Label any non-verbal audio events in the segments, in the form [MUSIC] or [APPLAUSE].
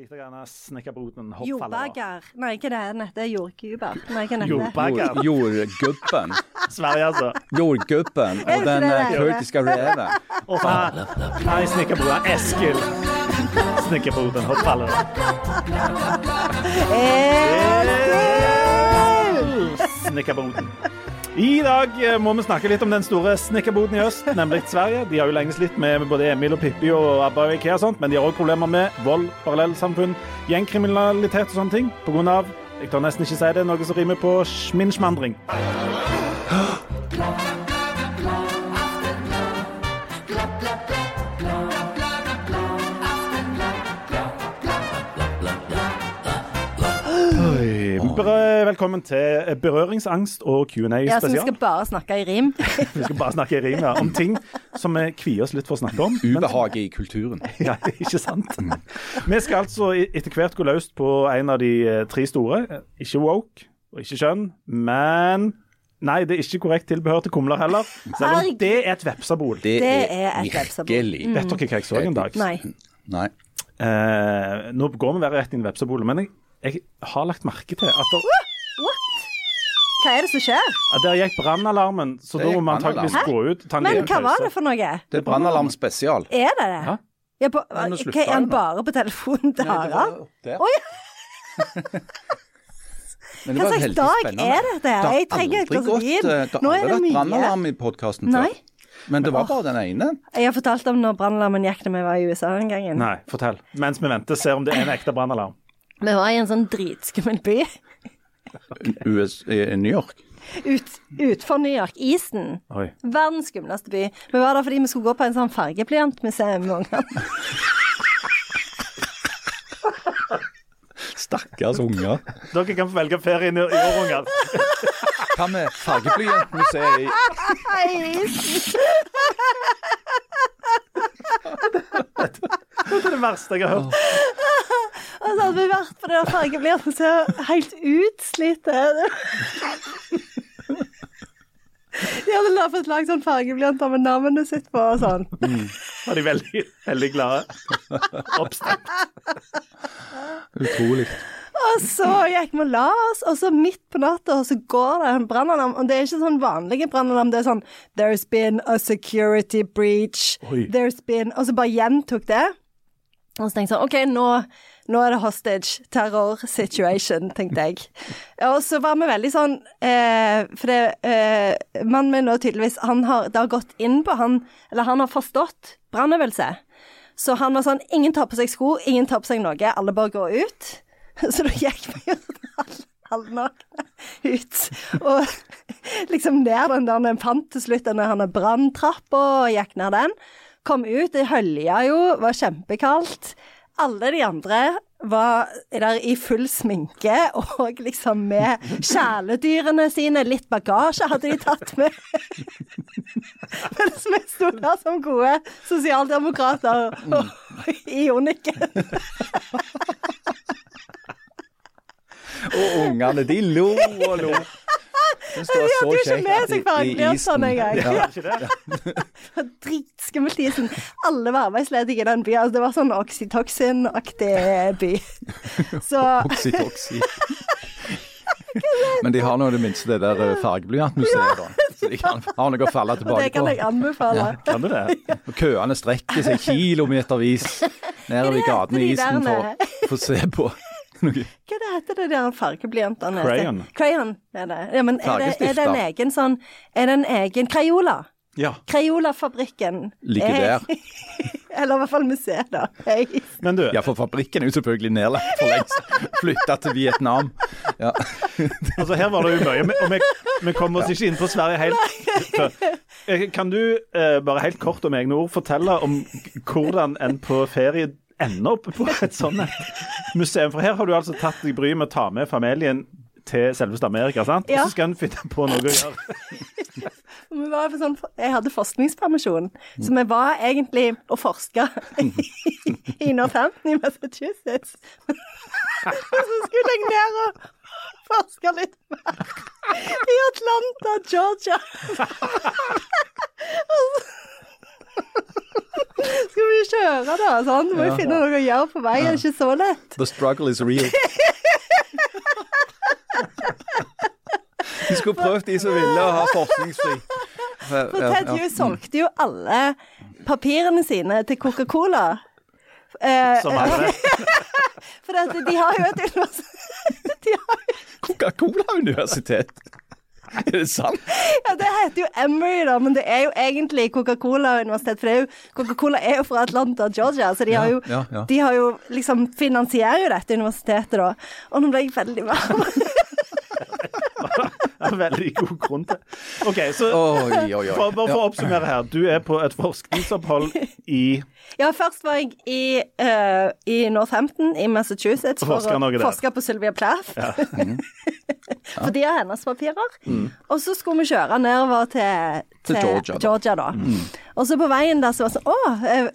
Likte gjerne snekkerboden hoppfaller. Nei, ikke det er det? Det er jordguber. Nei, jordgubben. [LAUGHS] Sverige, altså. Jordgubben og den eh, kurdiske reven. Og her er snekkerboden. Eskil. Snekkerboden hoppfaller. Eskil! Snekkerboden. I dag eh, må vi snakke litt om den store snekkerboden i øst, nemlig Sverige. De har jo lenge slitt med både Emil og Pippi og ABBA og IKEA og sånt, men de har òg problemer med vold, parallellsamfunn, gjengkriminalitet og sånne ting på grunn av jeg tør nesten ikke si det, noe som rimer på sminnsmandring. [GASPS] Berø- Velkommen til berøringsangst og Q&A Ja, så vi skal bare snakke i rim. [LAUGHS] Vi skal bare snakke i rim ja, om ting som vi kvier oss litt for å snakke om. Ubehaget i kulturen. [LAUGHS] Ja, ikke sant? Vi skal altså etter hvert gå løst på en av de eh, tre store. Ikke woke og ikke kjønn, men Nei, det er ikke korrekt tilbehør til kumler heller. Selv om det er et vepsabol. Det, Det er, et vepsabol. Vet dere hva jeg så en dag? Nei. Nei. Eh, nå går vi bare rett inn i vepsebolet, men jeg, jeg har lagt merke til at der, What? Hva er det som skjer? at der gikk brannalarmen, så Det da må gikk vi antakeligvis brannalarm. gå ut. Ta en Men liten hva var pause. det for noe? Det er brannalarm spesial. Er det det? Ja. Ja, på, nå hva, er han bare på telefonen til Harald? Oi. [LAUGHS] Men det Hva var slags veldig dag spennende. er dette? Det har Jeg trenger et aldri glass gått, vin. eh, Det har Nå er aldri det vært mye. brannalarm i podkasten Nei. før. Men det var bare den ene. Jeg har fortalt om når brannalarmen gikk da vi var i USA en gang. Nei, fortell. Mens vi venter, ser om det er en ekte brannalarm. Vi var i en sånn dritskummel by US, New York. ut, utenfor New York. Isen. Oi. Verdens skumleste by. Vi var der fordi vi skulle gå på en sånn fargebliantmuseum med ungene. [LAUGHS] Stakkars unger. Dere kan få velge ferien i i år, unger. Hva med fargeblyantmuseet i [LAUGHS] Det er det verste jeg har hørt. Og hadde vi vært på det der fargebliantmuseet helt utslitte. De hadde la- fått lagd sånn fargeblyanter med navnet sitt på og sånn. Var de veldig, veldig glade. Oppstemt. Utrolig. Og så gikk vi og la oss, og så midt på natta så går det en brannalarm. Og det er ikke sånn vanlige brannalarm, det er sånn There's been a security breach. Oi. There's been Og så bare gjentok det. Og så tenkte jeg sånn OK, nå, nå er det hostage. Terror situation, tenkte jeg. Og så var vi veldig sånn eh, For det eh, Mannen min nå tydeligvis han har, Det har gått inn på han Eller han har forstått brannøvelse. Så han var sånn Ingen tar på seg sko, ingen tar på seg noe, alle bare går ut. [LAUGHS] Så da gikk vi jo halv- halvnakne ut. Og liksom ned den der han fant til slutt den der branntrappa og gikk ned den. Kom ut, det hølja jo, var kjempekaldt. Alle de andre var der i full sminke og liksom med kjæledyrene sine. Litt bagasje hadde de tatt med. [LAUGHS] Mens vi sto der som gode sosialdemokrater og i unikken. [LAUGHS] Og ungene, de lo og lo. Det De hadde jo ikke med seg fargebliantene engang. Ja. Det? [LAUGHS] Dritskummelt isen. Alle var arbeidsledige i den byen. Altså, det var sånn oksytoxin-aktig by. [LAUGHS] Så Oxytoxy. [LAUGHS] Men de har nå i det minste det der eh, fargeblyantmuseet, da. Så de kan ha noe å falle og det kan jeg anbefale. Kan du det? Og køene strekker seg kilometervis nedover i gatene i isen for der å få se på noe. Hva heter det der fargeblyantene? Crayon. Crayon er det. Ja, men er det, er det en egen sånn Er det en egen Crayola? Ja. Crayolafabrikken. Ligger er- der. [LAUGHS] Eller i hvert fall museet, da. Jeg, Men du, Ja, for fabrikken er jo selvfølgelig nedlagt for lengst. Flytta til Vietnam. Ja. [LAUGHS] altså her var det jo mye, og vi, vi kom oss ikke inn på Sverige helt. Eh, Kan du eh, bare helt kort om egne ord fortelle om hvordan en på ferie ender opp på et sånt museum? For her har du altså tatt deg bryet med å ta med familien til selveste Amerika, sant? Ja. Og så skal en finne på noe å gjøre. [LAUGHS] sånn, jeg hadde forskningspermisjon, så vi var egentlig og forska [LAUGHS] i Northampton i Massachusetts. [LAUGHS] Og så skulle jeg ned og forske litt mer i Atlanta, Georgia. Og så- [LAUGHS] Skal vi kjøre, da? Sånn? Må vi Ja. finne noe å gjøre på veien. Det er ikke så lett. The struggle is real. De skulle prøvd, de som ville å ha forskningsfri. For Ted Hughes solgte jo alle papirene sine til Coca-Cola. Eh, Som alle. [LAUGHS] for de har jo et universitet Coca-Cola-universitet. [LAUGHS] Er det sant? ja, Det heter jo Emory, da, men det er jo egentlig Coca-Cola-universitet. For jo, Coca-Cola er jo fra Atlanta, Georgia, så de har Ja, ja, ja. De har jo liksom finansierer jo dette universitetet, da. Og nå ble jeg veldig varm. [LAUGHS] Er veldig god grunn til. OK, så Oi, oi, oi. [LAUGHS] for, bare for å oppsummere her. Du er på et forskningsopphold i Ja, først var jeg i, uh, i Northampton i Massachusetts for å forske på Sylvia Plath. [LAUGHS] for de har hennes papirer. Og så skulle vi kjøre nedover til, Til Georgia, da. Georgia, da. Og så på veien der så var det sånn Å, eh,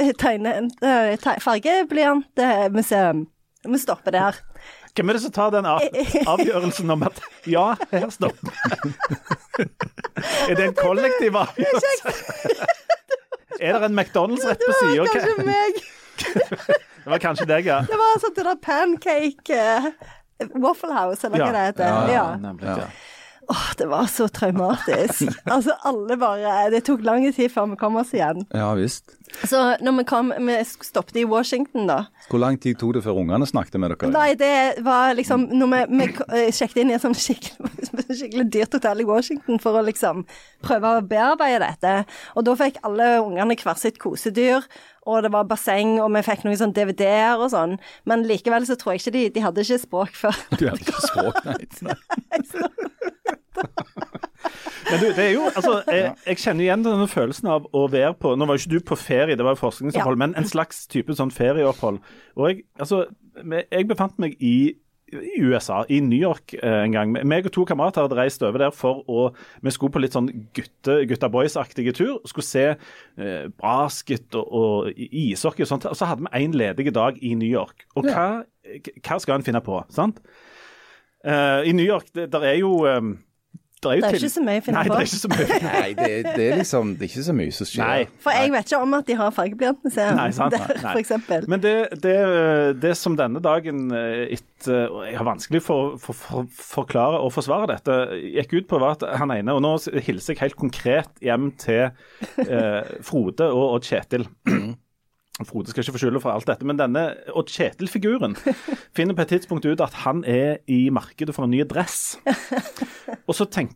eh, fargeblyantmuseum. Vi stopper der. Hvem er det som tar den [LAUGHS] avgjørelsen om at ja, her stopper? [LAUGHS] Er det en kollektiv avgjørelse? Er det en McDonald's rett på Det var kanskje meg. [LAUGHS] Det var kanskje deg, ja. Det var sånn det der pancake uh, Waffle House, eller hva det heter. Ja, nemlig. Ja. Åh, det var så traumatisk. [LAUGHS] altså, alle bare Det tok lang tid før vi kom oss igjen. Ja visst. Så når vi kom Vi stoppet i Washington, da. Hvor lang tid tok det før ungene snakket med dere? Nei, det var liksom Når vi, vi eh, sjekket inn i et sånn skikkelig, [LAUGHS] skikkelig dyrt hotell i Washington for å liksom prøve å bearbeide dette. Og da fikk alle ungene hvert sitt kosedyr. Og det var basseng, og vi fikk noen sånn DVD-er og sånn. Men likevel så tror jeg ikke de, de hadde ikke språk før. Du hadde ikke språk, nei. [LAUGHS] [LAUGHS] Men du, det er jo Altså, jeg, jeg kjenner igjen denne følelsen av å være på Nå var jo ikke du på ferie, det var jo forskningsopphold, Ja. men en slags type sånn ferieopphold. Og jeg Altså, jeg befant meg i i USA, i New York eh, en gang. Meg og to kamerater hadde reist over der for å Vi skulle på litt sånn gutte, gutta boys-aktige tur. Skulle se eh, basket og, og ishockey og sånt. Og så hadde vi én ledig dag i New York. Og hva, hva skal en finne på, sant? Eh, I New York, det, der er jo eh, der er, jo Det er til- ikke så mye å finne Nei, på. det er ikke så mye. [LAUGHS] Nei, det, det er liksom Det er ikke så mye som skjer. Nei. For jeg vet ikke om at de har fargeblyantmuseum, [LAUGHS] der, for eksempel. Men det, det, det som denne dagen eh, etter og Jeg har vanskelig for å for, forklare og forsvare dette, gikk ut på var at han ene Og nå hilser jeg helt konkret hjem til eh, Frode og Odd Kjetil. [CLEARS THROAT] Frode skal ikke få skylda for alt dette, men denne Odd Kjetil-figuren [LAUGHS] finner på et tidspunkt ut at han er i markedet for en ny dress. [LAUGHS] Og så tenk,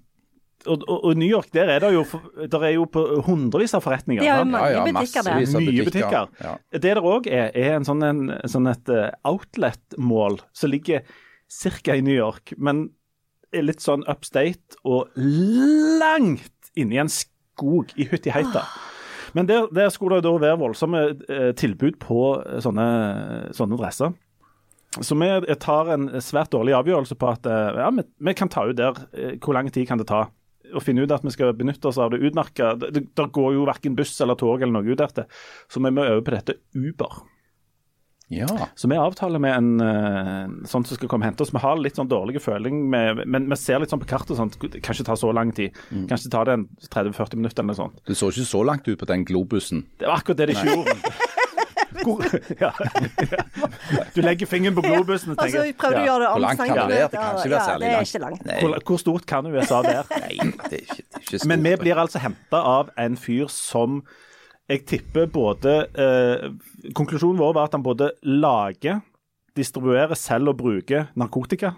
og, og, og New York, der er det jo, der er jo på hundrevis av forretninger. De har jo mange Ja, ja, butikker der. Mye butikker. Ja. Det der òg er, er en sånn, en, sånn et eh, outlet-mål som ligger ca. i New York, men er litt sånn upstate og langt inni en skog i Huttiheita. Men der, der skulle det da være voldsomme eh, tilbud på eh, sånne, sånne dresser. Så vi tar en svært dårlig avgjørelse på at eh, ja, vi, vi kan ta ut der. eh, Hvor lang tid kan det ta? Å finne ut at vi skal benytte oss av det utmerka. Det, det, går jo verken buss eller tog eller noe ut etter. Så vi må øve på dette Uber. Ja. Så vi avtaler med en eh, sånn som skal komme og hente oss. Vi har litt sånn dårlig føling, med, men vi ser litt sånn på kartet sånn, det kan ikke ta så lang tid. Kanskje ta det en 30-40 minutter eller noe sånt. Det så ikke så langt ut på den globusen. Det var akkurat det de ikke gjorde. Ja, [LAUGHS] ja. Du legger fingeren på globusen og Og så tenker du å gjøre det Hvor langt kan det være? Det kan ikke være særlig langt. ikke langt. Hvor, hvor stort kan USA være? nei det er ikke, det er ikke stort. Men vi blir altså henta av en fyr som jeg tipper både eh, Konklusjonen vår var at han både lager, distribuerer, selger og bruker narkotika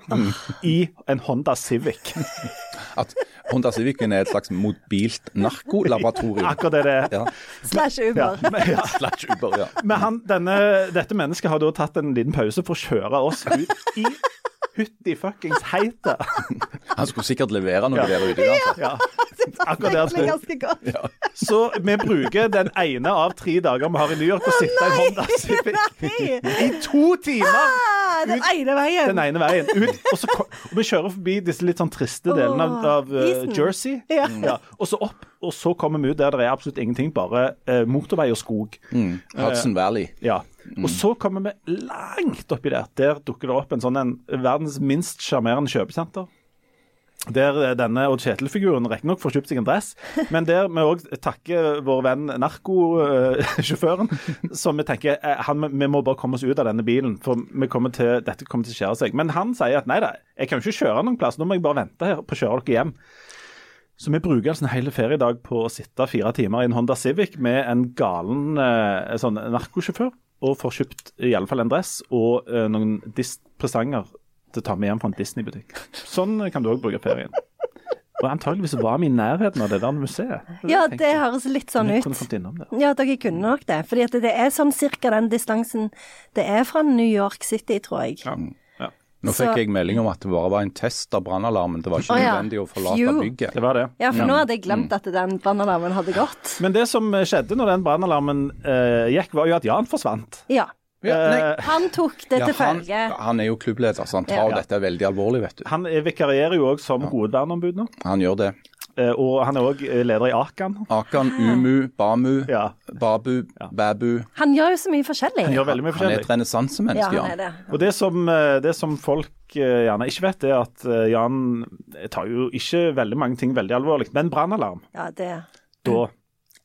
i en Honda Civic. [LAUGHS] At Honda Civicen er et slags mobilt narkolaboratorium. [LAUGHS] Akkurat det det er. Ja. Slash Uber. Ja, men, ja. [LAUGHS] Slash Uber, ja. men han, denne, dette mennesket har da tatt en liten pause for å kjøre oss ut i hutti fuckings heite. Han skulle sikkert levere noe Ja. der ute. uansett. Ja. Akkurat det han skulle. ganske godt. Så vi bruker den ene av tre dager vi har i New York å sitte i Honda Civic i to timer. Ah, den ene veien. Den ene veien ut. Og, så, og vi kjører forbi disse litt sånn triste delene av, av uh. Jersey. Ja. Og så opp, og så kommer vi ut der det er absolutt ingenting, bare uh, motorvei og skog. Mm. Hudson Valley. Ja. Og så kommer vi langt oppi der. Der dukker det opp en sånn en verdens minst sjarmerende kjøpesenter. Der eh, denne Odd Kjetil-figuren riktignok får kjøpt seg en dress, [LAUGHS] men der vi òg takker vår venn narkosjåføren, [LAUGHS] som vi tenker eh, han, vi må bare komme oss ut av denne bilen, for vi kommer til, dette kommer til å skjære seg. Men han sier at nei da, jeg kan jo ikke kjøre noen plass, nå må jeg bare vente her på å kjøre dere hjem. Så vi bruker altså en hel feriedag på å sitte fire timer i en Honda Civic med en galen eh, sånn narkosjåfør, og får kjøpt i alle fall en dress og eh, noen presanger til å ta med hjem fra en Disney-butikk. Sånn kan du òg bruke ferien. Og antageligvis var vi i nærheten av det der museet. Ja, det høres litt sånn ut. kunne kommet innom det. Ja, dere kunne nok det. Fordi at det er sånn cirka den distansen det er fra New York City, tror jeg. Ja. Nå Så- fikk jeg melding om at det bare var en test av brannalarmen. Det var ikke oh, ja. nødvendig å forlate Phew. bygget. Det var det. Ja, for nå hadde jeg glemt at den brannalarmen hadde gått. Men det som skjedde når den brannalarmen eh, gikk, var jo at Jan forsvant. Ja. Ja. Eh, Han tok det Ja, til følge. han er jo klubbleder, så han tar Ja. dette veldig alvorlig, vet du. han vikarierer jo òg som hovedverneombud nå. Han gjør det. Eh, og han er òg leder i Akan. Akan, Umu, Bamu, Ja. Babu, Babu. Han gjør jo så mye forskjellig. Han gjør veldig mye forskjellig. Han er et renessansemenneske, ja, det. Og det som, eh, det som folk eh, gjerne ikke vet, er at eh, Jan tar jo ikke veldig mange ting veldig alvorlig. Men brannalarm, Ja, det. da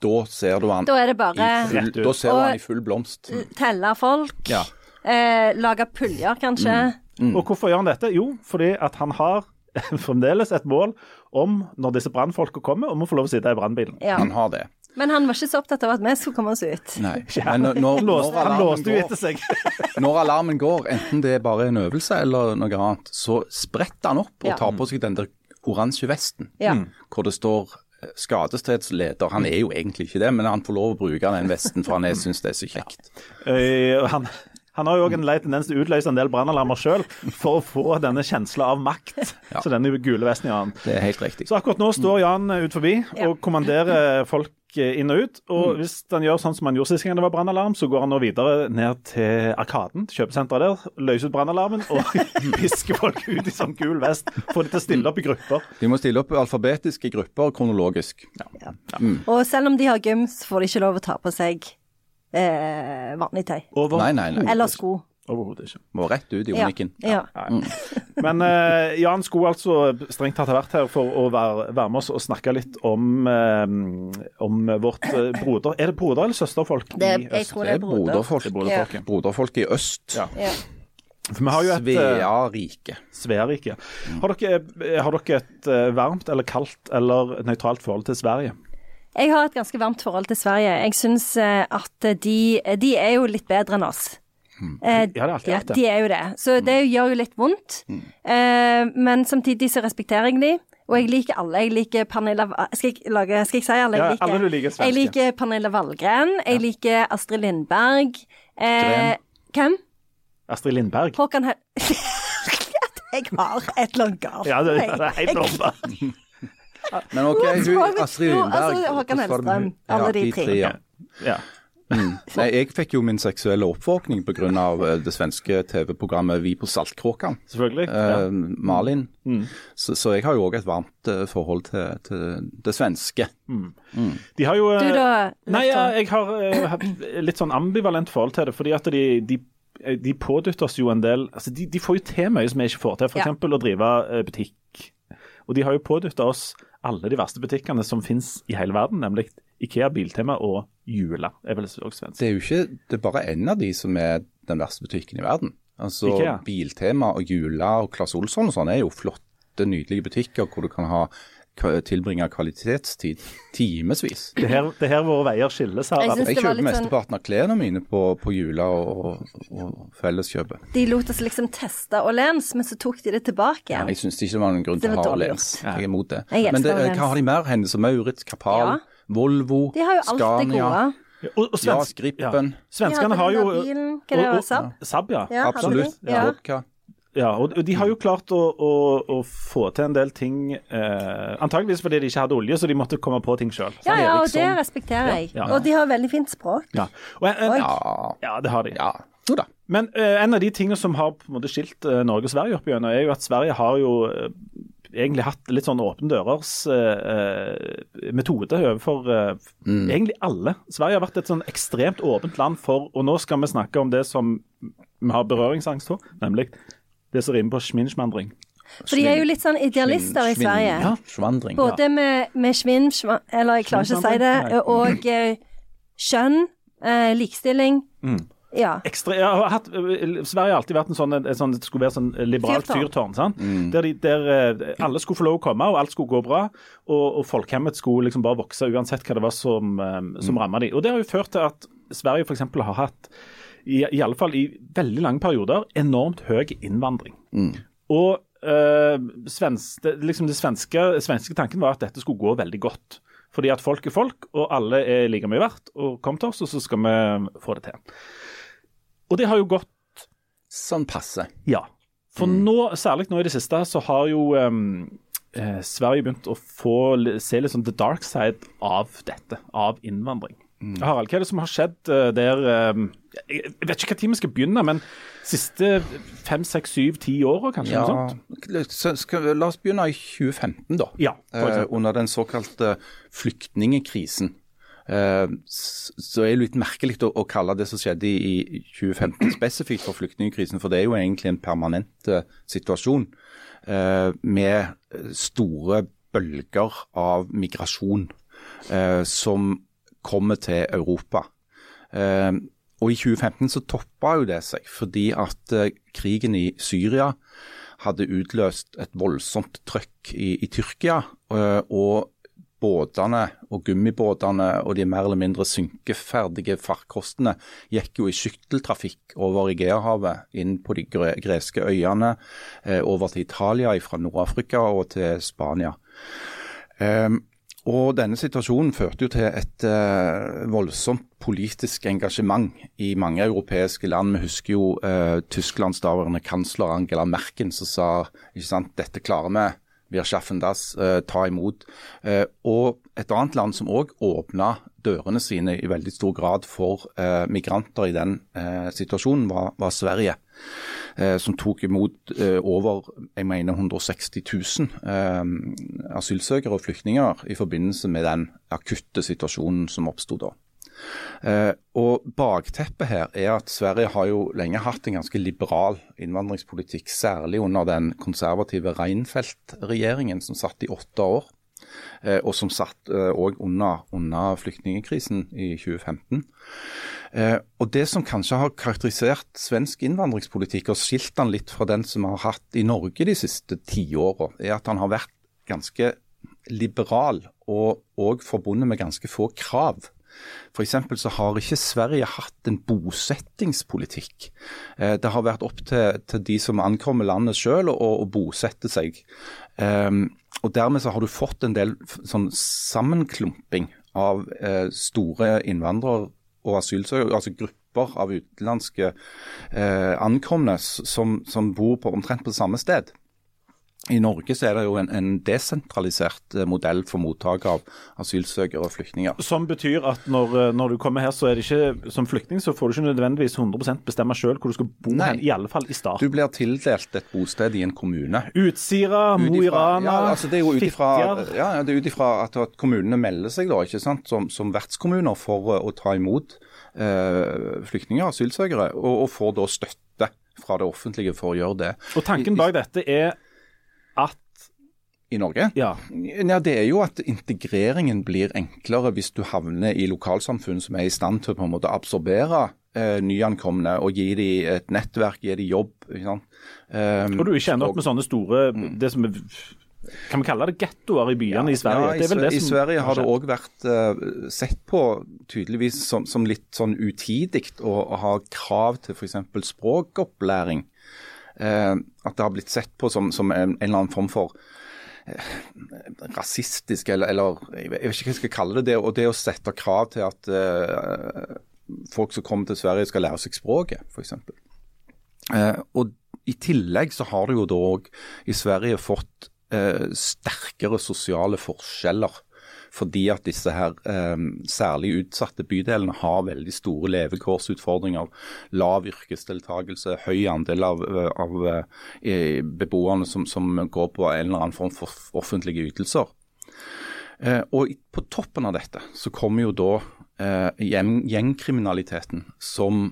Da ser du han Da er det i full, da ser du han i full blomst. telle folk, Ja. eh, lage puljer kanskje. Mm. Og hvorfor gjør han dette? Jo, fordi at han har [LAUGHS] fremdeles et mål om, når disse brannfolka kommer, om å få lov å sitte i brannbilen. Ja. Han har det. Men han var ikke så opptatt av at vi skulle komme oss ut. Nei. [LAUGHS] Men når, når, Han låste, når, han alarmen låste jo går, etter seg. [LAUGHS] når alarmen går, enten det er bare en øvelse eller noe annet, så spretter han opp og Ja. tar på seg den der oransje vesten Ja. hvor det står eh, skadestedsleder. Han er jo egentlig ikke det, men han får lov å bruke den vesten for han syns det er så kjekt. Ja. Uh, han, han har jo òg en lei tendens til å utløse en del brannalarmer sjøl, for å få denne kjensla av makt. [LAUGHS] Ja. Så denne gule vesten gjør han. Det er helt riktig. Så akkurat nå står Jan ut forbi og kommanderer folk eh, inn og ut. Og hvis han gjør sånn som han gjorde sist gang det var brannalarm, så går han nå videre ned til Arkaden, til kjøpesenteret der, løser ut brannalarmen og [LAUGHS] pisker folk ut i sånn gul vest. Får de til å stille opp i grupper. De må stille opp alfabetiske grupper kronologisk. Og selv om de har gyms, får de ikke lov å ta på seg eh, vanlig tøy. Over Nei, nei, nei. Eller sko. Overhodet ikke. Må rett ut i Ja. unikken. ja. [LAUGHS] Men eh, Jan skulle altså strengt tatt ha vært her for å være, være med oss og snakke litt om, eh, om vårt eh, broder... Er det broder- eller søsterfolk Det, i jeg øst? tror Det er er broderfolk. Det er broderfolket. Broderfolk i øst. Ja. Ja. For vi har jo et Svearike. Svea. Sverige. Har dere, har dere et varmt eller kaldt eller nøytralt forhold til Sverige? Jeg har et ganske varmt forhold til Sverige. Jeg syns eh, at de, de er jo litt bedre enn oss. Eh, Ja, det vært de er jo det. Så det gjør jo litt vondt. Eh, men samtidig så respekterer jeg de. Og jeg liker alle. Jeg liker Pernilla Skal jeg, lage, skal jeg si alle? Jeg liker, alle du liker. Jeg liker Pernilla Valgren. Jeg liker Astrid Lindberg. Eh, hvem? Astrid Lindberg? Håkan Hel... [LAUGHS] jeg har et eller annet galt. Ja, det, det er helt åpenbart. [LAUGHS] Men OK, hun, Astrid? Lindberg Altså, Håkan Hellstrøm, alle de tre. ja. Ja. Mm. Nei, jeg fikk jo min seksuelle oppvåkning pga. det svenske TV-programmet Vi på Saltkråkan. Selvfølgelig. Eh, Malin. Malin. Så, så jeg har jo òg et varmt eh, forhold til, til det svenske. De har jo eh, Du da, Nei, ja, jeg har eh, litt sånn ambivalent forhold til det. fordi at de, de de pådytter oss jo en del altså de, de får jo til mye som vi ikke får til. F.eks. Ja. å drive eh, butikk. Og de har jo pådytta oss alle de verste butikkene som finnes i hele verden, nemlig Ikea, Biltema og Jula. er vel også svensk. Det er jo ikke det er bare én av de som er den verste butikken i verden. Altså Ikea. Biltema og Jula og Claes Olsson og sånn er jo flotte, nydelige butikker hvor du kan ha tilbringe kvalitetstid timevis. [CLEARS THROAT] Det her, det her våre veier skilles her. Jeg Jeg kjøper mesteparten sånn- av klærne mine på, på Jula og, og Felleskjøpet. De lot oss liksom teste og lens, men så tok de det tilbake igjen. Jeg syns ikke det var noen grunn Det til å ha lens. gjort. Jeg er imot det. Men det, hva har de mer? Hennes og Maurits, Kapal, Ja. Volvo, De har jo alt det Scania. gode. Og, og Ja, svensk- Gripen. Svenskene De har jo bilen, Saab? Saab, ja. Ja, Absolutt. Ja. Vodka. Ja, og de har jo klart å, å, å få til en del ting eh, Antageligvis fordi de ikke hadde olje, så de måtte komme på ting sjøl. Ja, ja, og det respekterer jeg. Ja. Og de har veldig fint språk. Ja. Og en, en, Ja. ja, det har de. ja. Jo da. Men eh, en av de tingene som har på en måte skilt eh, Norge og Sverige opp igjennom, er jo at Sverige har jo eh, egentlig hatt litt sånn åpne dørers eh, metode overfor eh, egentlig alle. Sverige har vært et sånn ekstremt åpent land for Og nå skal vi snakke om det som vi har berøringsangst for, nemlig det som rimer på schminschmandring. For de er jo litt sånn idealister i Sverige. Ja, svandring. Både med, med svinn, eller jeg klarer ikke å si det, og eh, kjønn, eh, likestilling. Mm. Ja. Ekstra, har hatt, Sverige har alltid vært en sånn, en sånn det skulle være sånn liberalt Fyrtårn. Mm. Der, de, der eh, alle skulle få lov å komme, og alt skulle gå bra. Og, og folkehemmet skulle liksom bare vokse uansett hva det var som, som mm. ramma de. Og Det har jo ført til at Sverige f.eks. har hatt, i, i alle fall i veldig lange perioder, enormt høy innvandring. Og øh, svens, det, liksom det svenske, svenske tanken var at dette skulle gå veldig godt. Fordi at folk er folk, og alle er like mye verdt. Og kom til oss, og så skal vi få det til. Og det har jo gått Sånn passe. ja. For nå, særlig nå i det siste, så har jo um, eh, Sverige begynt å få se litt sånn the dark side av dette, av innvandring. Harald, hva er det som har skjedd eh, der ehm, Jeg vet ikke tid vi skal begynne, men siste fem, seks, syv, ti åra, kanskje? Ja, noe sånt? så skal, la oss begynne i 2015, da. Ja, Eh, under den såkalte flyktningekrisen. Eh, så er det litt merkelig å, å kalle det som skjedde i, i 2015 spesifikt for flyktningkrisen, for det er jo egentlig en permanent eh, situasjon eh, med eh, store bølger av migrasjon eh, som kommer til Europa. Eh, og I 2015 så toppa jo det seg, fordi at eh, krigen i Syria hadde utløst et voldsomt trøkk i, i Tyrkia. eh, og båtene og gummibåtene og de mer eller mindre synkeferdige farkostene gikk jo i skytteltrafikk over Egeahavet, inn på de gre greske øyene, over til Italia fra Nord-Afrika og til Spania. Ehm, og denne situasjonen førte jo til et eh, voldsomt politisk engasjement i mange europeiske land. Vi husker jo eh, Tysklands daværende kansler Angela Merkel som sa ikke sant, dette klarer vi. Vi har das, eh, ta imot. Eh, og et annet land som òg åpna dørene sine i veldig stor grad for eh, migranter i den eh, situasjonen, var, var Sverige som tok imot eh, over jeg mener 160 000 eh, asylsøkere og flyktninger i forbindelse med den akutte situasjonen som oppsto da. Eh, og Bakteppet her er at Sverige har jo lenge hatt en ganske liberal innvandringspolitikk, særlig under den konservative Reinfeldt-regjeringen som satt i åtte år. Eh, Og som satt òg under, under flyktningkrisen i 2015. Eh, og Det som kanskje har karakterisert svensk innvandringspolitikk og skilt den litt fra den som vi har hatt i Norge de siste tiåra, er at han har vært ganske liberal og òg forbundet med ganske få krav. F.eks. så har ikke Sverige hatt en bosettingspolitikk. Eh, Det har vært opp til, til de som ankommer landet selv å, å bosette seg. Um, og Dermed så har du fått en del sånn sammenklumping av eh, store innvandrere og asylsøkere, altså grupper av utenlandske eh, ankomne som, som bor på omtrent på samme sted. I Norge så er det jo en, en desentralisert eh, modell for mottak av asylsøkere og flyktninger. Som betyr at når, eh, når du kommer her, så er det ikke som flyktning, så får du ikke nødvendigvis 100% bestemme selv hvor du skal bo Nei. hen, i alle fall i Du blir tildelt et bosted i en kommune. Utsira, Mo i Rana, ja, altså det er jo ut ifra, ja, at, at kommunene melder seg da, ikke sant, som, som vertskommuner for eh, å ta imot eh, flyktninger og asylsøkere, og, og får da støtte fra det offentlige for å gjøre det. Og tanken bak dette er at I Norge? Ja. Ja, Det er jo at integreringen blir enklere hvis du havner i lokalsamfunn som er i stand til å på en måte absorbere eh, nyankomne og gi dem et nettverk, gi dem jobb. ikke sant? Um, Og du ikke ender opp med sånne store det som er, Kan vi kalle det gettoer i byene i Sverige? Ja, i, det I Sverige har det òg vært uh, sett på tydeligvis som, som litt sånn utidig å, å ha krav til f.eks. språkopplæring. Eh, at det har blitt sett på som, som en, en eller annen form for eh, rasistisk, eller, eller jeg vet ikke hva jeg skal kalle det. det og det å sette krav til at uh, folk som kommer til Sverige skal lære seg språket, f.eks. Uh, og I tillegg så har du jo da òg i Sverige fått uh, sterkere sosiale forskjeller. Fordi at disse her eh, særlig utsatte bydelene har veldig store levekårsutfordringer. Lav yrkesdeltakelse, høy andel av, av eh, beboerne som, som går på en eller annen form for offentlige ytelser. Eh, og på toppen av dette så kommer jo da eh, gjengkriminaliteten som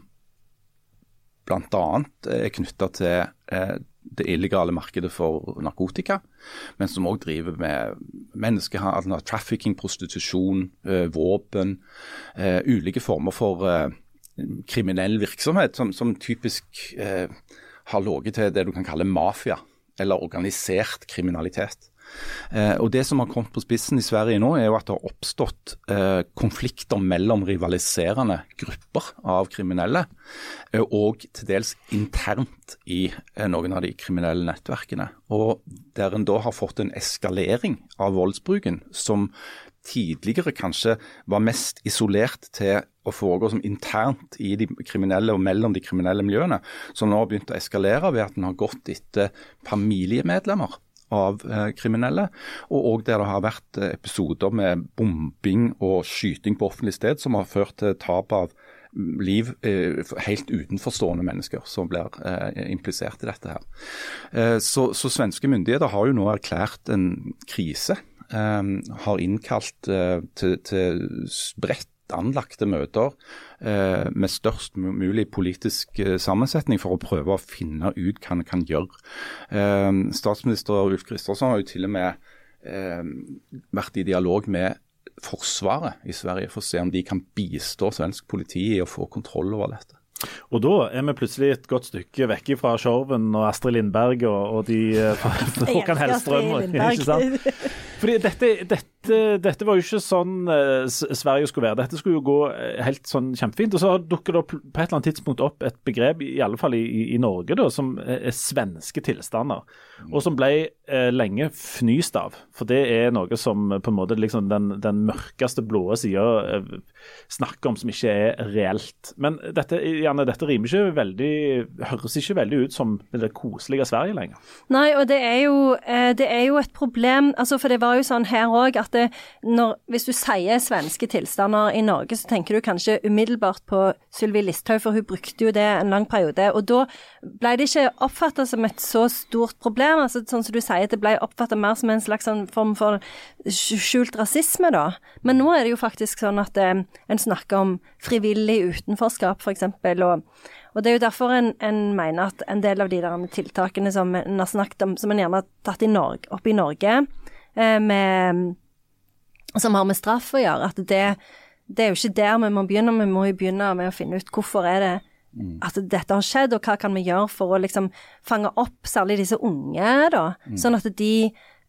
bl.a. er knytta til eh, det illegale markedet for narkotika, men som òg driver med menneskehandel, trafficking, prostitusjon, eh, våpen. Eh, ulike former for eh, kriminell virksomhet som, som typisk har ligget til det du kan kalle mafia, eller organisert kriminalitet. Eh, og Det som har kommet på spissen i Sverige nå, er jo at det har oppstått eh, konflikter mellom rivaliserende grupper av kriminelle, eh, og til dels internt i eh, noen av de kriminelle nettverkene. Og Der en da har fått en eskalering av voldsbruken som tidligere kanskje var mest isolert til å foregå som internt i de kriminelle og mellom de kriminelle miljøene, som nå har begynt å eskalere ved at en har gått etter familiemedlemmer av eh, kriminelle, og òg der det har vært eh, episoder med bombing og skyting på offentlig sted som har ført til tap av liv eh, helt utenforstående mennesker som blir implisert i dette. her. Så, så, svenske myndigheter har jo nå erklært en krise. Har innkalt til, til bredt anlagte møter med størst mulig politisk eh, sammensetning for å prøve å finne ut hva en kan gjøre. Eh, statsminister Ulf Kristersson har jo til og med eh, vært i dialog med Forsvaret i Sverige for å se om de kan bistå svensk politi i å få kontroll over dette. Og da er vi plutselig et godt stykke vekk fra Skjorven og Astrid Lindberg og, og de eh, [LAUGHS] Håkan Hellstrøm. [LAUGHS] Ikke sant? [LAUGHS] Fordi dette, dette, dette, var jo ikke sånn uh, Sverige skulle være. Dette skulle jo gå uh, helt sånn kjempefint. Og så dukker det opp, på et eller annet tidspunkt opp et begrep, i alle fall i, i Norge, da, som er svenske tilstander. Og som ble uh, lenge fnyst av. For det er noe som på en måte liksom den, den mørkeste blåe sida snakker om, som ikke er reelt. Men dette, gjerne, dette rimer ikke veldig Høres ikke veldig ut som det koselige Sverige lenger. Nei, og det er jo, det er jo et problem. altså for det var jo sånn her òg at det, når, hvis du sier svenske tilstander i Norge, så tenker du kanskje umiddelbart på Sylvi Listhaug, for hun brukte jo det en lang periode. Og da ble det ikke oppfatta som et så stort problem. altså Sånn som du sier, det ble oppfatta mer som en slags sånn form for skjult rasisme, da. Men nå er det jo faktisk sånn at eh, en snakker om frivillig utenforskap, f.eks. Og, og det er jo derfor en, en, mener at en del av de der tiltakene som en har snakket om, som en gjerne har tatt i Norge, opp i Norge, Eh, med, som har med straff å gjøre. At det, det, er jo ikke der vi må begynne, vi må jo begynne med å finne ut hvorfor er det mm. at dette har skjedd, og hva kan vi gjøre for å liksom fange opp særlig disse unge, da. Mm. Sånn at de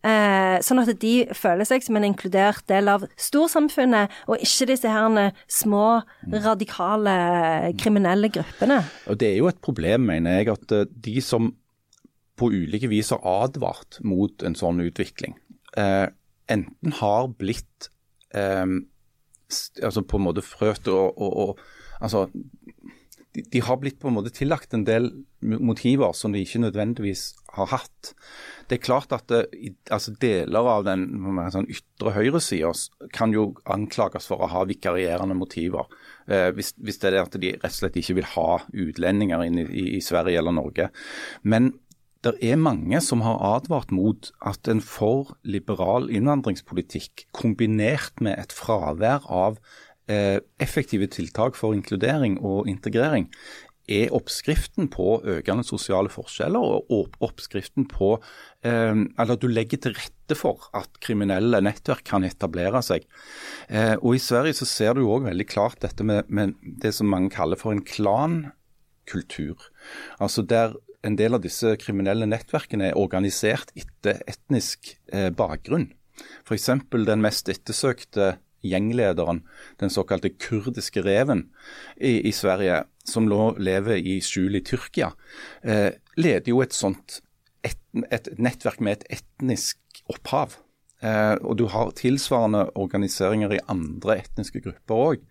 Eh, sånn at de føler seg som en inkludert del av storsamfunnet, og ikke disse her små, radikale, kriminelle gruppene. Og Det er jo et problem, mener jeg, at eh, de som på ulike vis har advart mot en sånn utvikling, eh, enten har blitt eh, altså på en måte frøt og, og, og altså, de, de, har blitt på en måte tillagt en del motiver som de ikke nødvendigvis har hatt. Det er klart at det, altså deler av den sånn ytre høyresida kan jo anklages for å ha vikarierende motiver. Eh, hvis, hvis, det er at de rett og slett ikke vil ha utlendinger inn i, i, i Sverige eller Norge. Men det er mange som har advart mot at en for liberal innvandringspolitikk kombinert med et fravær av eh, effektive tiltak for inkludering og integrering er oppskriften på økende sosiale forskjeller og oppskriften på eh, Eller du legger til rette for at kriminelle nettverk kan etablere seg. Eh, og I Sverige så ser du òg veldig klart dette med, med, det som mange kaller for en klankultur. Altså der en del av disse kriminelle nettverkene er organisert etter etnisk eh, bakgrunn. F.eks. den mest ettersøkte gjenglederen, den såkalte kurdiske reven i, i Sverige, som nå lever i skjul i Tyrkia, eh, leder jo et sånt et, et nettverk med et etnisk opphav. Eh, og du har tilsvarende organiseringer i andre etniske grupper òg.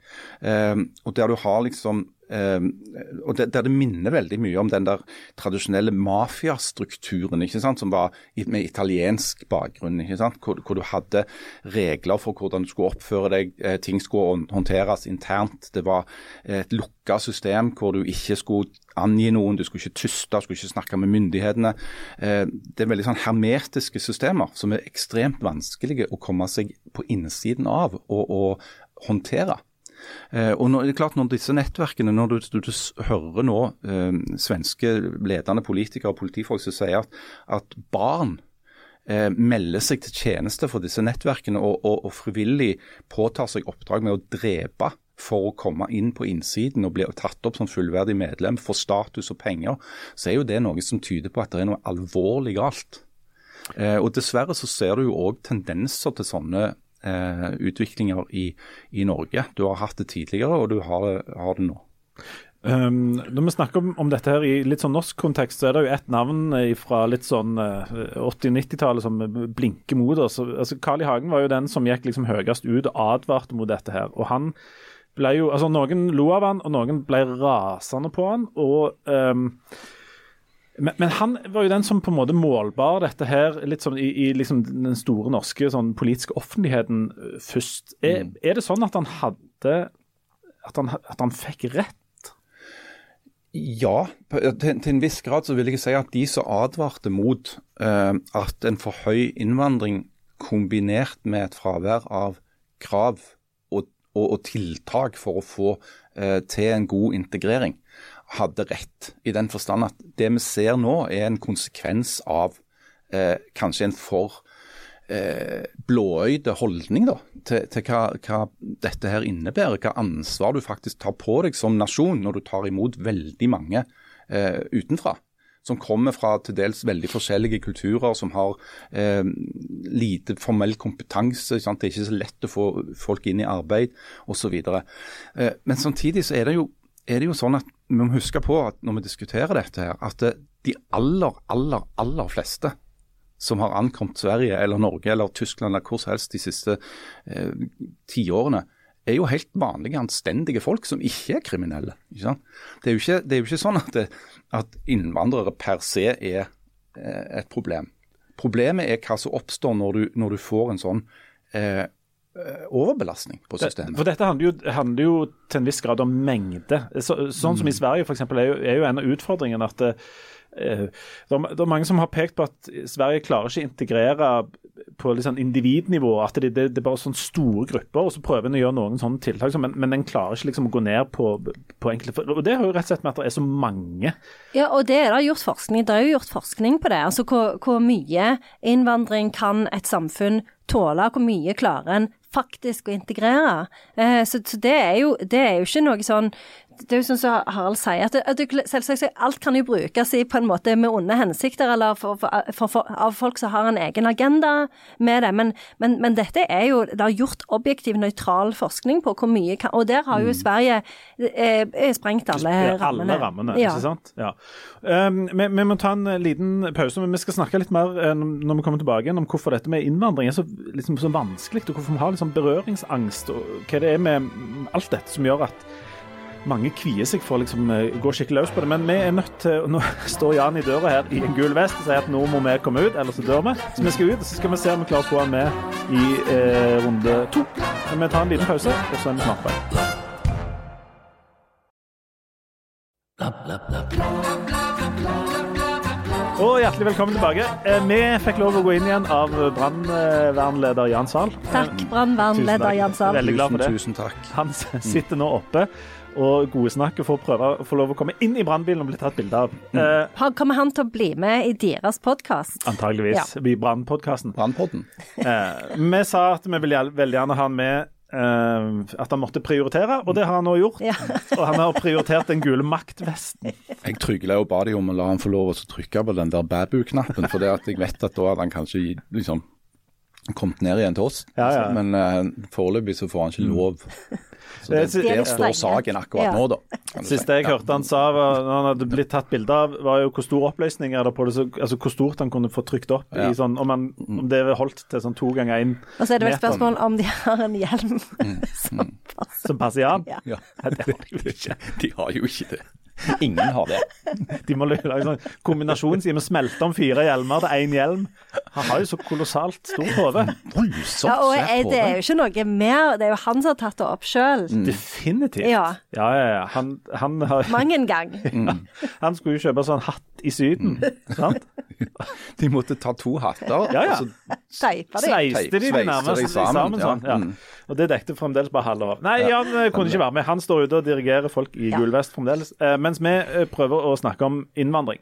Eh, der du har liksom og det, Der det minner veldig mye om den der tradisjonelle mafiastrukturen ikke sant, som var med italiensk bakgrunn. ikke sant, hvor, hvor, du hadde regler for hvordan du skulle oppføre deg, eh, ting skulle håndteres internt. Det var et lukka system hvor du ikke skulle angi noen, du skulle ikke tyste, du skulle ikke snakke med myndighetene. Eh, det er veldig sånn hermetiske systemer som er ekstremt vanskelige å komme seg på innsiden av og, og håndtere. Eh, og når, det er klart når disse nettverkene, når du, du, du hører nå eh, svenske ledende politikere og politifolk som sier at, at barn eh, melder seg til tjeneste for disse nettverkene og, og, og frivillig påtar seg oppdrag med å drepe for å komme inn på innsiden og bli tatt opp som fullverdig medlem, få status og penger, så er jo det noe som tyder på at det er noe alvorlig galt. Eh, og Dessverre så ser du jo òg tendenser til sånne eh, utviklinger i, i, Norge. Du har hatt det tidligere, og du har det, har det nå. Um, når vi snakker om, om, dette her i litt sånn norsk kontekst, så er det jo ett navn fra litt sånn uh, 80-90-tallet som blinker mot oss. Altså, Carl I. Hagen var jo den som gikk liksom høyest ut og advarte mot dette her. og han ble jo, altså Noen lo av han, og noen ble rasende på han. og um, men, men, han var jo den som på en måte målbar dette her litt sånn i, i liksom den store norske sånn politiske offentligheten øh, først. Er, mm. er, det sånn at han hadde at han, at han fikk rett? Ja, til, til, en viss grad så vil jeg si at de som advarte mot eh, at en for høy innvandring kombinert med et fravær av krav og, og, og tiltak for å få eh, til en god integrering, hadde rett. I den forstand at det vi ser nå, er en konsekvens av eh, kanskje en for eh, blåøyde holdning da, til, til hva, hva, dette her innebærer. Hva ansvar du faktisk tar på deg som nasjon når du tar imot veldig mange eh, utenfra. Som kommer fra til dels veldig forskjellige kulturer, som har eh, lite formell kompetanse. Sant? Det er ikke så lett å få folk inn i arbeid osv. Eh, men samtidig så er det jo er det jo sånn at vi må huske på at når vi diskuterer dette, her, at de aller, aller, aller fleste som har ankommet Sverige eller Norge eller Tyskland eller hvor som helst de siste eh, tiårene, er jo helt vanlige, anstendige folk som ikke er kriminelle. Ikke det, er ikke, det, er jo ikke, sånn at, det, at innvandrere per se er eh, et problem. Problemet er hva som oppstår når du, når du får en sånn Eh, overbelastning på systemet. For Dette handler jo, handler jo, til en viss grad om mengde. Så, sånn som i mm. Sverige for eksempel, er jo, er jo en av utfordringene at det, eh, det, er mange som har pekt på at Sverige klarer ikke å integrere på liksom individnivå. At det, det, det, er bare sånne store grupper, og så prøver en å gjøre noen sånne tiltak. Men, men en klarer ikke liksom å gå ned på, på enkelte Og Det har jo rett og slett med at det er så mange. Ja, og det er det gjort forskning. Det er jo gjort forskning på det. Altså hvor, hvor mye innvandring kan et samfunn tåle, hvor mye klarer en faktisk å integrere. Eh, så, så det, er jo, det, er jo, ikke noe sånn Det er jo sånn som Harald sier, at, at du, selvsagt alt kan jo brukes i på en måte med onde hensikter, eller for, for, for, av folk som har en egen agenda med det. Men, men, men, dette er jo Det har gjort objektiv, nøytral forskning på hvor mye kan Og der har jo mm. Sverige eh, sprengt alle rammene. Alle rammene, ja. ikke sant. Ja. Um, vi, vi, må ta en liten pause, men vi skal snakke litt mer når vi kommer tilbake igjen om hvorfor dette med innvandring er så, liksom, så vanskelig, og hvorfor vi har liksom berøringsangst, og hva det er med alt dette som gjør at mange kvier seg for å liksom, uh, gå skikkelig løs på det. Men vi er nødt til Nå [LAUGHS] står Jan i døra her i en gul vest og sier at nå må vi komme ut, ellers så dør vi. Så vi skal ut, og så skal vi se om vi klarer å få han med i eh, runde to. Men vi tar en liten pause, og så er vi snart på. Og hjertelig velkommen tilbake. Eh, vi fikk lov å gå inn igjen av brannvernleder Jan Sahl. Takk, brannvernleder Jan Sahl. Veldig glad for det. Tusen takk. Han sitter nå oppe og godsnakker for å prøve å få lov å komme inn i brannbilen og bli tatt bilde av. Mm. Uh, kommer han til å bli med i deres podkast? Antageligvis. Ja. I Brannpodkasten. Brannpodden. Uh, vi sa at vi ville veldig gjerne ha han med at han måtte prioritere, og det har han nå gjort. Ja. [LAUGHS] og han har prioritert den gule maktvesten. Jeg trygla og ba de om å la han få lov å trykke på den der babu-knappen, for det at jeg vet at da hadde han kanskje liksom kommet ned igjen til oss. Ja, ja. Men uh, foreløpig så får han ikke lov. Så det, der står saken akkurat nå, da. Siste jeg hørte han sa var, når han hadde blitt tatt bilde av, var jo hvor stor oppløsning er det på det, så, altså hvor stort han kunne få trykt opp. i sånn, om, han, om, det holdt til sånn to ganger én meter. Og så er det vel spørsmål om de har en hjelm mm. [LAUGHS] som passer. Som passer i han? Ja. ja. Det. De har jo ikke det. Ingen har det. [LAUGHS] De må lage sånn kombinasjon, så de må smelte om fire hjelmer til én hjelm. Han har jo så kolossalt stort hode. Ja, og det er jo ikke noe mer, det er jo han som har tatt det opp sjøl. Mm. Definitivt. Ja, ja, ja. Han, han har Mang en gang. Ja. [LAUGHS] Han skulle jo kjøpe sånn hatt i Syden, sant? [LAUGHS] de måtte ta to hatter. Ja, ja. og så Teipa de. Sveiste de de nærmest de sammen, sammen, sånn. Mm. Og det dekte fremdeles bare halve av. Nei, Jan eh, kunne ikke være med. Han står ute og dirigerer folk i Ja. gul fremdeles. Eh, mens vi eh, prøver å snakke om innvandring.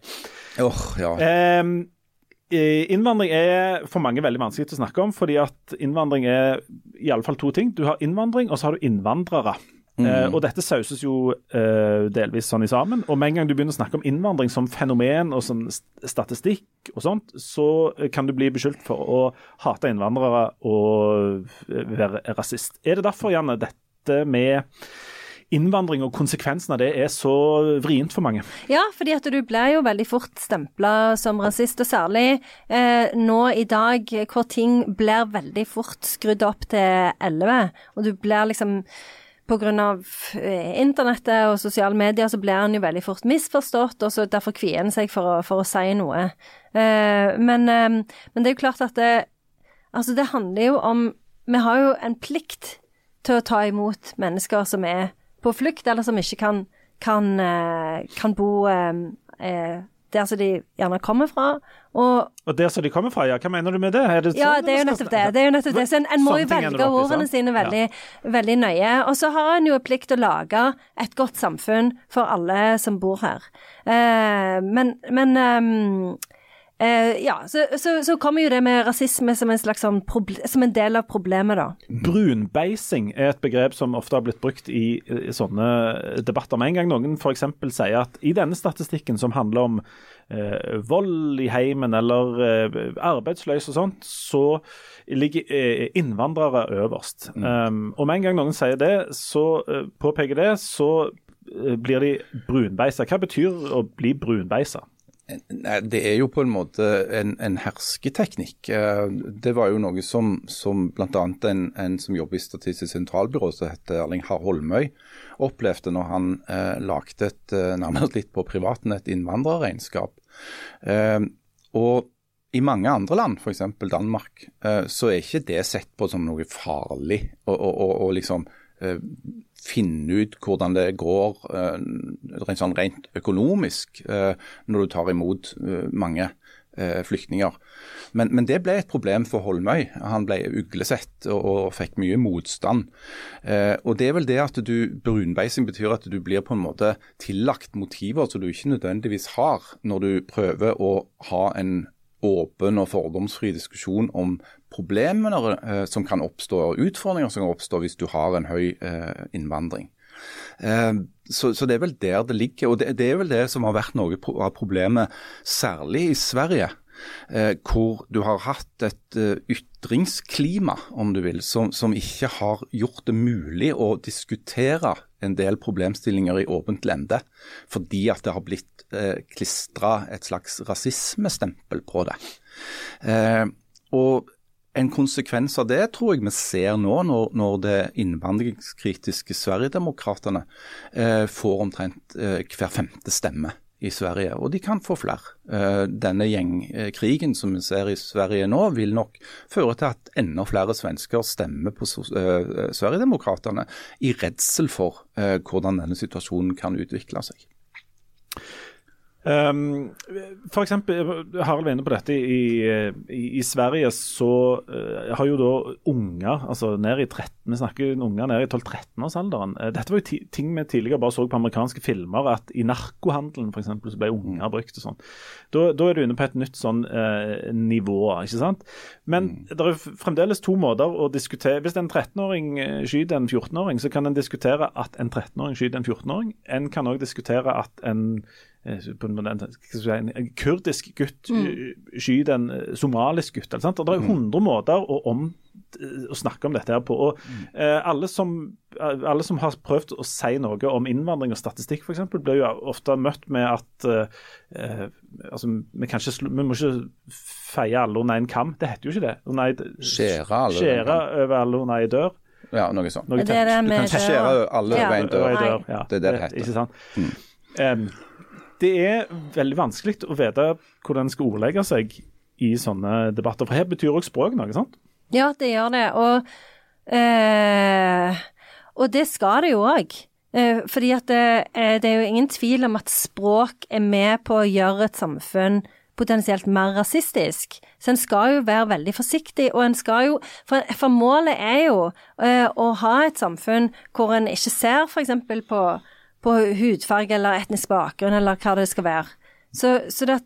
Åh, ja. Eh, innvandring er for mange veldig vanskelig å snakke om, fordi at innvandring er i alle fall to ting. Du har innvandring, og så har du innvandrere. Eh, og dette sauses jo eh, delvis sånn i sammen. Og med en gang du begynner å snakke om innvandring som fenomen og som statistikk og sånt, så eh, kan du bli beskyldt for å hate innvandrere og være rasist. Er det derfor, Janne, dette med innvandring og konsekvensen av det er så vrient for mange? Ja, fordi at du blir jo veldig fort stempla som rasist, og særlig eh, nå i dag hvor ting blir veldig fort skrudd opp til 11, og du blir liksom av eh, internettet og sosiale medier så blir han jo veldig fort misforstått, og så derfor kvier han seg for å, for å si noe. Eh, men, eh, men det er jo klart at det, altså det handler jo om Vi har jo en plikt til å ta imot mennesker som er på flukt, eller som ikke kan, kan, eh, kan bo eh, eh, der som de gjerne kommer fra. Og Og der som de kommer fra, ja. Hva mener du med det? Det ja, sånn det er jo nettopp det. det, er jo nettopp det. Så en, en må jo velge ordene sine veldig, veldig nøye. Og så har en jo plikt til å lage et godt samfunn for alle som bor her. Eh, men men ehm, eh, ja, så, så, så kommer jo det med rasisme som en slags sånn proble som en del av problemet, da. Brunbeising er et begrep som ofte har blitt brukt i, i sånne debatter. Med en gang noen f.eks. sier at i denne statistikken som handler om eh, vold i heimen eller eh, arbeidsløs og sånt, så ligger eh, innvandrere øverst. Um, og med en gang noen sier det, så eh, påpeker det, så eh, blir de brunbeisa. Hva betyr å bli brunbeisa? Det er jo på en måte en, en hersketeknikk. Eh, Det var jo noe som, som bl.a. En, en som jobber i Statistisk sentralbyrå, som heter Erling Harr Holmøy, opplevde når han eh, lagde et eh, nærmest litt på privaten innvandrerregnskap. Eh, og i mange andre land, f.eks. Danmark, eh, så er ikke det sett på som noe farlig. å å- å- å liksom eh, finne ut hvordan det går eh, rent, sånn rent økonomisk eh, når du tar imot eh, mange flyktninger. Men, men det ble et problem for Holmøy. Han ble uglesett og, og fikk mye motstand. Og det er vel det at du Brunbeising betyr at du blir på en måte tillagt motiver som du ikke nødvendigvis har, når du prøver å ha en åpen og fordomsfri diskusjon om problemene eh, som kan oppstå, og utfordringer som kan oppstå hvis du har en høy eh, innvandring. Eh, så, så det er vel der det ligger. Og det, det er vel det som har vært noe av problemet, særlig i Sverige. Eh, hvor du har hatt et eh, ytringsklima, om du vil, som, som ikke har gjort det mulig å diskutere en del problemstillinger i åpent lende, fordi at det har blitt eh, klistra et slags rasismestempel på det. Eh, og en konsekvens av det tror jeg vi ser nå, når, når det innvandringskritiske Sverigedemokraterna eh, får omtrent eh, hver femte stemme i Sverige, og de kan få flere. Eh, denne gjengkrigen som vi ser i Sverige nå, vil nok føre til at enda flere svensker stemmer på eh, Sverigedemokraterna i redsel for eh, hvordan denne situasjonen kan utvikle seg. Um, for eksempel, Harald var inne på dette. I, i, i Sverige så uh, har jo da unger altså ned i 13, Vi snakker unger ned i 12-13-årsalderen. Uh, dette var jo ting vi tidligere bare så på amerikanske filmer, at i narkohandelen for eksempel, så ble unger brukt og sånn. Da, da er du inne på et nytt sånn uh, nivå, ikke sant. Men det er fremdeles to måter å diskutere Hvis en 13-åring eh, skyter en 14-åring, så kan en diskutere at en 13-åring skyter en 14-åring. En kan òg diskutere at en eh, en, måte, skal si, en, kurdisk gutt mm. skyter en eh, somalisk gutt. Eller sant? Og det er 100 måter å, om, eh, å snakke om dette her på. Og eh, alle, som, eh, alle som har prøvd å si noe om innvandring og statistikk f.eks., blir jo ofte møtt med at eh, eh, altså, vi, kan ikke, vi må ikke feie alle under en kam. Det heter jo ikke det. Under Skjære alle skjære over alle under ei dør. Ja, noe sånt. Noe Det er det Du kan skjære alle over Over dør. dør. Ja, Det er det det heter. Ikke sant? Em, det er veldig vanskelig å vite hvordan en skal ordlegge seg i sånne debatter. For her betyr òg språk noe, sant? Ja, det gjør det. Og, eh, og det skal det jo òg. Eh, fordi at det, eh, det er jo ingen tvil om at språk er med på å gjøre et samfunn potensielt mer rasistisk. Så en skal jo være veldig forsiktig, og en skal jo For, for målet er jo uh, å ha et samfunn hvor en ikke ser f.eks. på på hudfarge eller etnisk bakgrunn eller hva det skal være. Så, så det,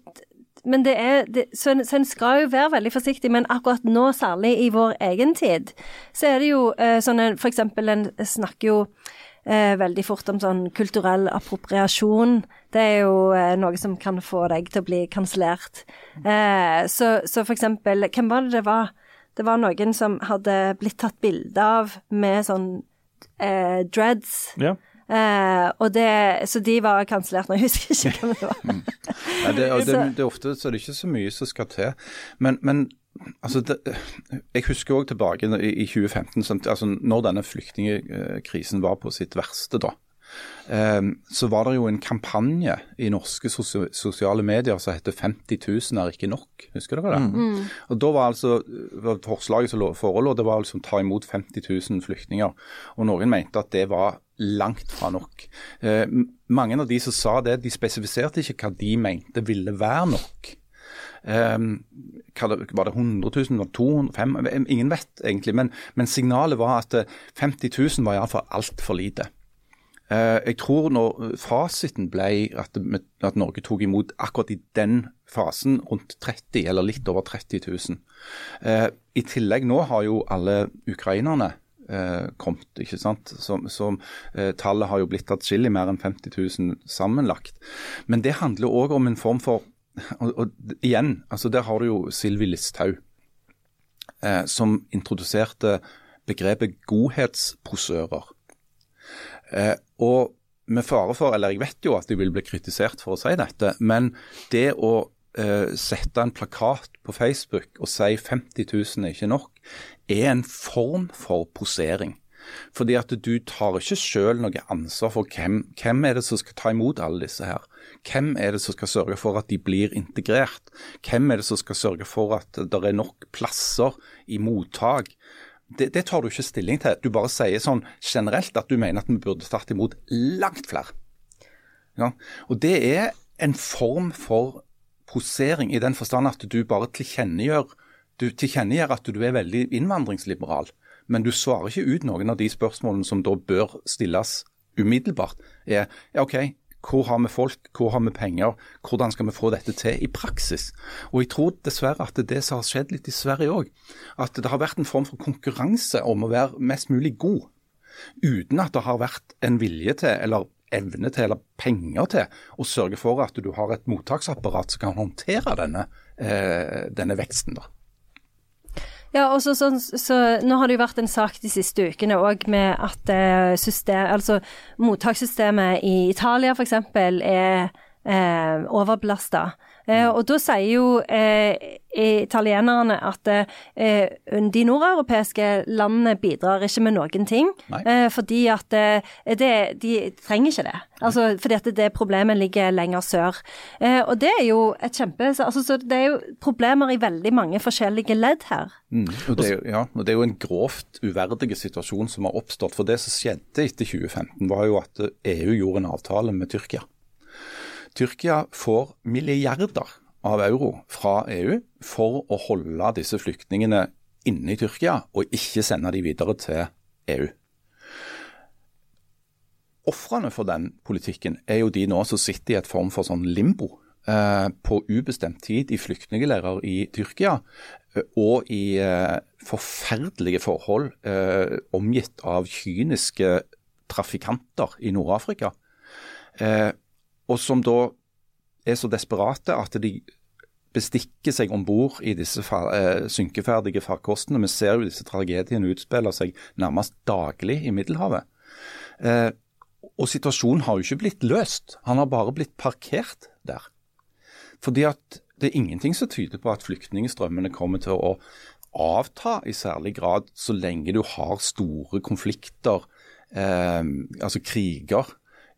men det er, det, så, en, så, en, skal jo være veldig forsiktig, men akkurat nå, særlig i vår egen tid, så er det jo eh, sånn For eksempel, en snakker jo eh, veldig fort om sånn kulturell appropriasjon. Det er jo eh, noe som kan få deg til å bli kansellert. Eh, så, så, for eksempel, hvem var det det var? Det var noen som hadde blitt tatt bilde av med sånn eh, dreads. Ja. Eh, og det, så de var kansellert nå, jeg husker ikke hvem det var. Mm. ja, det, [LAUGHS] det, det, er ofte så det er ikke så mye som skal til. Men, men altså det, jeg husker òg tilbake i 2015, altså når denne flyktningkrisen var på sitt verste. da, så var det jo en kampanje i norske sosiale medier som heter 50 000 er ikke nok. Husker dere det? Mm. Og da var altså Forslaget som forelå, det var liksom ta imot 50 000 flyktninger. Og noen mente at det var langt fra nok. Eh, mange av de som sa det, de spesifiserte ikke hva de mente ville være nok. Um, var det 100 000, var det 200 500, Ingen vet egentlig. Men, men signalet var at 50 000 var iallfall altfor lite. Eh, jeg tror når fasiten ble at, at, Norge tok imot akkurat i den fasen rundt 30 eller litt over 30 000. Eh, I tillegg nå har jo alle ukrainerne eh, kommet, ikke sant. Som, som tallet har jo blitt atskillig mer enn 50 000 sammenlagt. Men det handler òg om en form for og, og, igjen, altså Der har du jo Sylvi Listhaug, som introduserte begrepet godhetsposører. Eh, og med fare for, eller jeg vet jo at de vil bli kritisert for å si dette, men det å eh, sette en plakat på Facebook og si 50 000 er ikke nok, er en form for posering. Fordi at du tar ikke selv noe ansvar for hvem, hvem er det som skal ta imot alle disse her. Hvem er det som skal sørge for at de blir integrert? Hvem er det som skal sørge for at det er nok plasser i mottak? Det, det, tar du ikke stilling til. Du bare sier sånn generelt at du mener at vi burde tatt imot langt flere. Ja? Og Det er en form for posering i den forstand at du bare tilkjennegjør du tilkjennegjør at du er veldig innvandringsliberal, men du svarer ikke ut noen av de spørsmålene som da bør stilles umiddelbart. Er, ja, OK, hvor har vi folk, hvor har vi penger, hvordan skal vi få dette til i praksis? Og Jeg tror dessverre at det det som har skjedd litt i Sverige òg. At det har vært en form for konkurranse om å være mest mulig god, uten at det har vært en vilje til, eller evne til, eller penger til å sørge for at du har et mottaksapparat som kan håndtere denne, eh, denne veksten. da. Ja, og så, så, så, Nå har det jo vært en sak de siste ukene òg med at eh, system, altså mottakssystemet i Italia f.eks. er eh, overbelasta. Eh, og da sier jo eh, italienerne at eh, de nordeuropeiske landene bidrar ikke med noen ting. Eh, fordi at eh, det, de trenger ikke det. Altså, fordi at det problemet ligger lenger sør. Eh, og det er jo et kjempe altså, så Det er jo problemer i veldig mange forskjellige ledd her. Mm, og, det er jo, ja, og det er jo en grovt uverdig situasjon som har oppstått. For det som skjedde etter 2015, var jo at EU gjorde en avtale med Tyrkia. Tyrkia får milliarder av euro fra EU for å holde disse flyktningene inne i Tyrkia, og ikke sende de videre til EU. Ofrene for den politikken er jo de nå som sitter i et form for sånn limbo eh, på ubestemt tid i flyktningleirer i Tyrkia, eh, og i eh, forferdelige forhold eh, omgitt av kyniske trafikanter i Nord-Afrika. Eh, og som da er så desperate at de bestikker seg om bord i disse eh, synkeferdige farkostene. Vi ser jo disse tragediene utspiller seg nærmest daglig i Middelhavet. Eh, og situasjonen har jo ikke blitt løst, han har bare blitt parkert der. Fordi at det er ingenting som tyder på at flyktningstrømmene kommer til å avta i særlig grad så lenge du har store konflikter, eh, altså kriger,